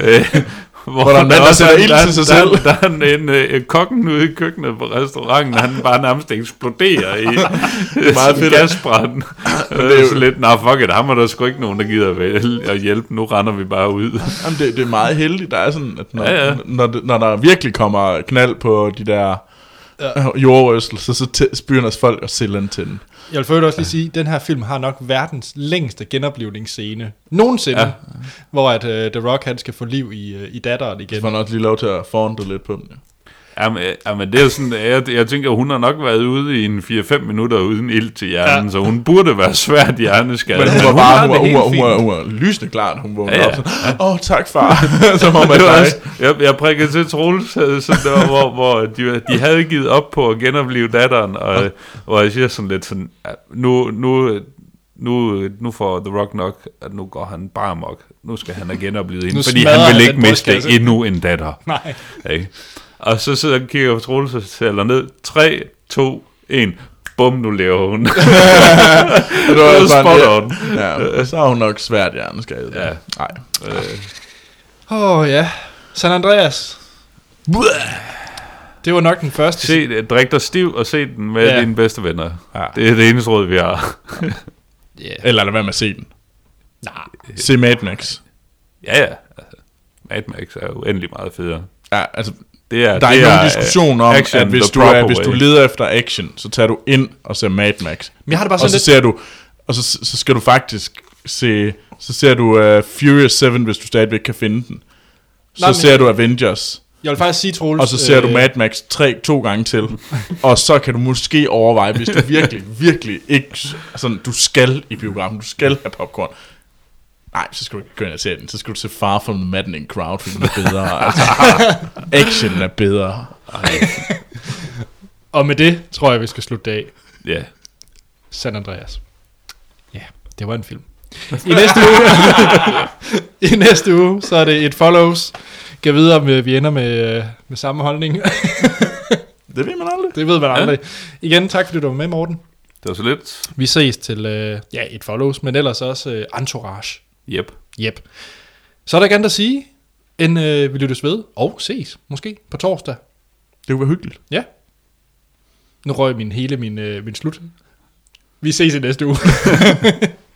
øh, hvor, Hvor der er der også sætter er- ild der- til sig der- selv. Der, er en, øh, kokken ude i køkkenet på restauranten, han bare nærmest eksploderer i meget fedt. gasbrand. det er jo så lidt, nej fuck it, ham er der sgu ikke nogen, der gider vel at hjælpe, nu render vi bare ud. Jamen, det, det er meget heldigt. Der er sådan, at når, Ja, ja. Når, det- når der virkelig kommer knald på de der ja. jordrystelser, så spyrer folk og sælger til den. Jeg vil øvrigt også lige sige, at den her film har nok verdens længste genoplevningsscene nogensinde, ja. Hvor at, uh, The Rock han skal få liv i, uh, i datteren Så igen. får man også lige lov til at forandre lidt på dem. Ja. Jamen, øh, jamen det er sådan, jeg, jeg tænker, hun har nok været ude i en 4-5 minutter uden ild til hjernen, Ja. så hun burde være svært hjerneskadet. Men hun var bare, hun var, hun var, hun var, hun var lysende klar, når hun vågnede Ja, ja, op. Sådan, Åh, oh, tak far. det var dig. også, jeg, jeg prikkede til Troels, øh, sådan der, hvor, hvor de, de havde givet op på at genopleve datteren, og øh, hvor jeg siger sådan lidt sådan, nu, nu, nu, nu får The Rock nok, at nu går han bare amok. Nu skal han have genoplevet hende, fordi han vil ikke miste endnu en datter. Nej. Ikke? Og så sidder jeg og kigger på Troels og tæller ned. 3, 2, 1. Bum, nu lever hun. Det var sådan, spot ja, on. ja, så har hun nok svært hjerneskadet. Ja. Nej. Åh oh, ja. San Andreas. Det var nok den første. Se, det, drik dig stiv og se den med Ja. ja. dine bedste venner. Ja. Det er det eneste råd, vi har. Yeah. Eller lad være med at se den. Nej. Se Mad Max. ja, ja. Altså, Mad Max er jo endelig meget federe. Ja, altså, Det er, der er det ikke nogen øh, diskussion om, action at hvis du, er, hvis du leder efter action, så tager du ind og ser Mad Max. Men jeg har det bare og sådan så lidt... ser du, og så, så skal du faktisk se, så ser du uh, Furious 7, hvis du stadigvæk kan finde den. Så Nej, men- ser du Avengers, Jeg vil faktisk sige, Troels... og så ser du øh, Mad Max 3 to gange til. og så kan du måske overveje, hvis du virkelig, virkelig ikke, sådan, du skal i biografen, du skal have popcorn. Nej, så skal du ikke gå ind og se den. Så skal du se Far From the Maddening Crowd, for den er bedre. altså, action er bedre. Og med det tror jeg, vi skal slutte af. Ja. San Andreas. Ja, det var en film. I næste uge, i næste uge, så er det et follows. Kan videre, om øh, vi ender med, øh, med samme holdning. Det ved man aldrig. det ved man aldrig. Igen, tak fordi du var med, Morten. Det var så lidt. Vi ses til øh, ja, et follows, men ellers også øh, entourage. Yep. Yep. Så er der ikke andet at sige, end øh, vi lyttes ved og ses, måske, på torsdag. Det kunne være hyggeligt. Ja. Nu røg min hele min, øh, min slut. Vi ses i næste uge.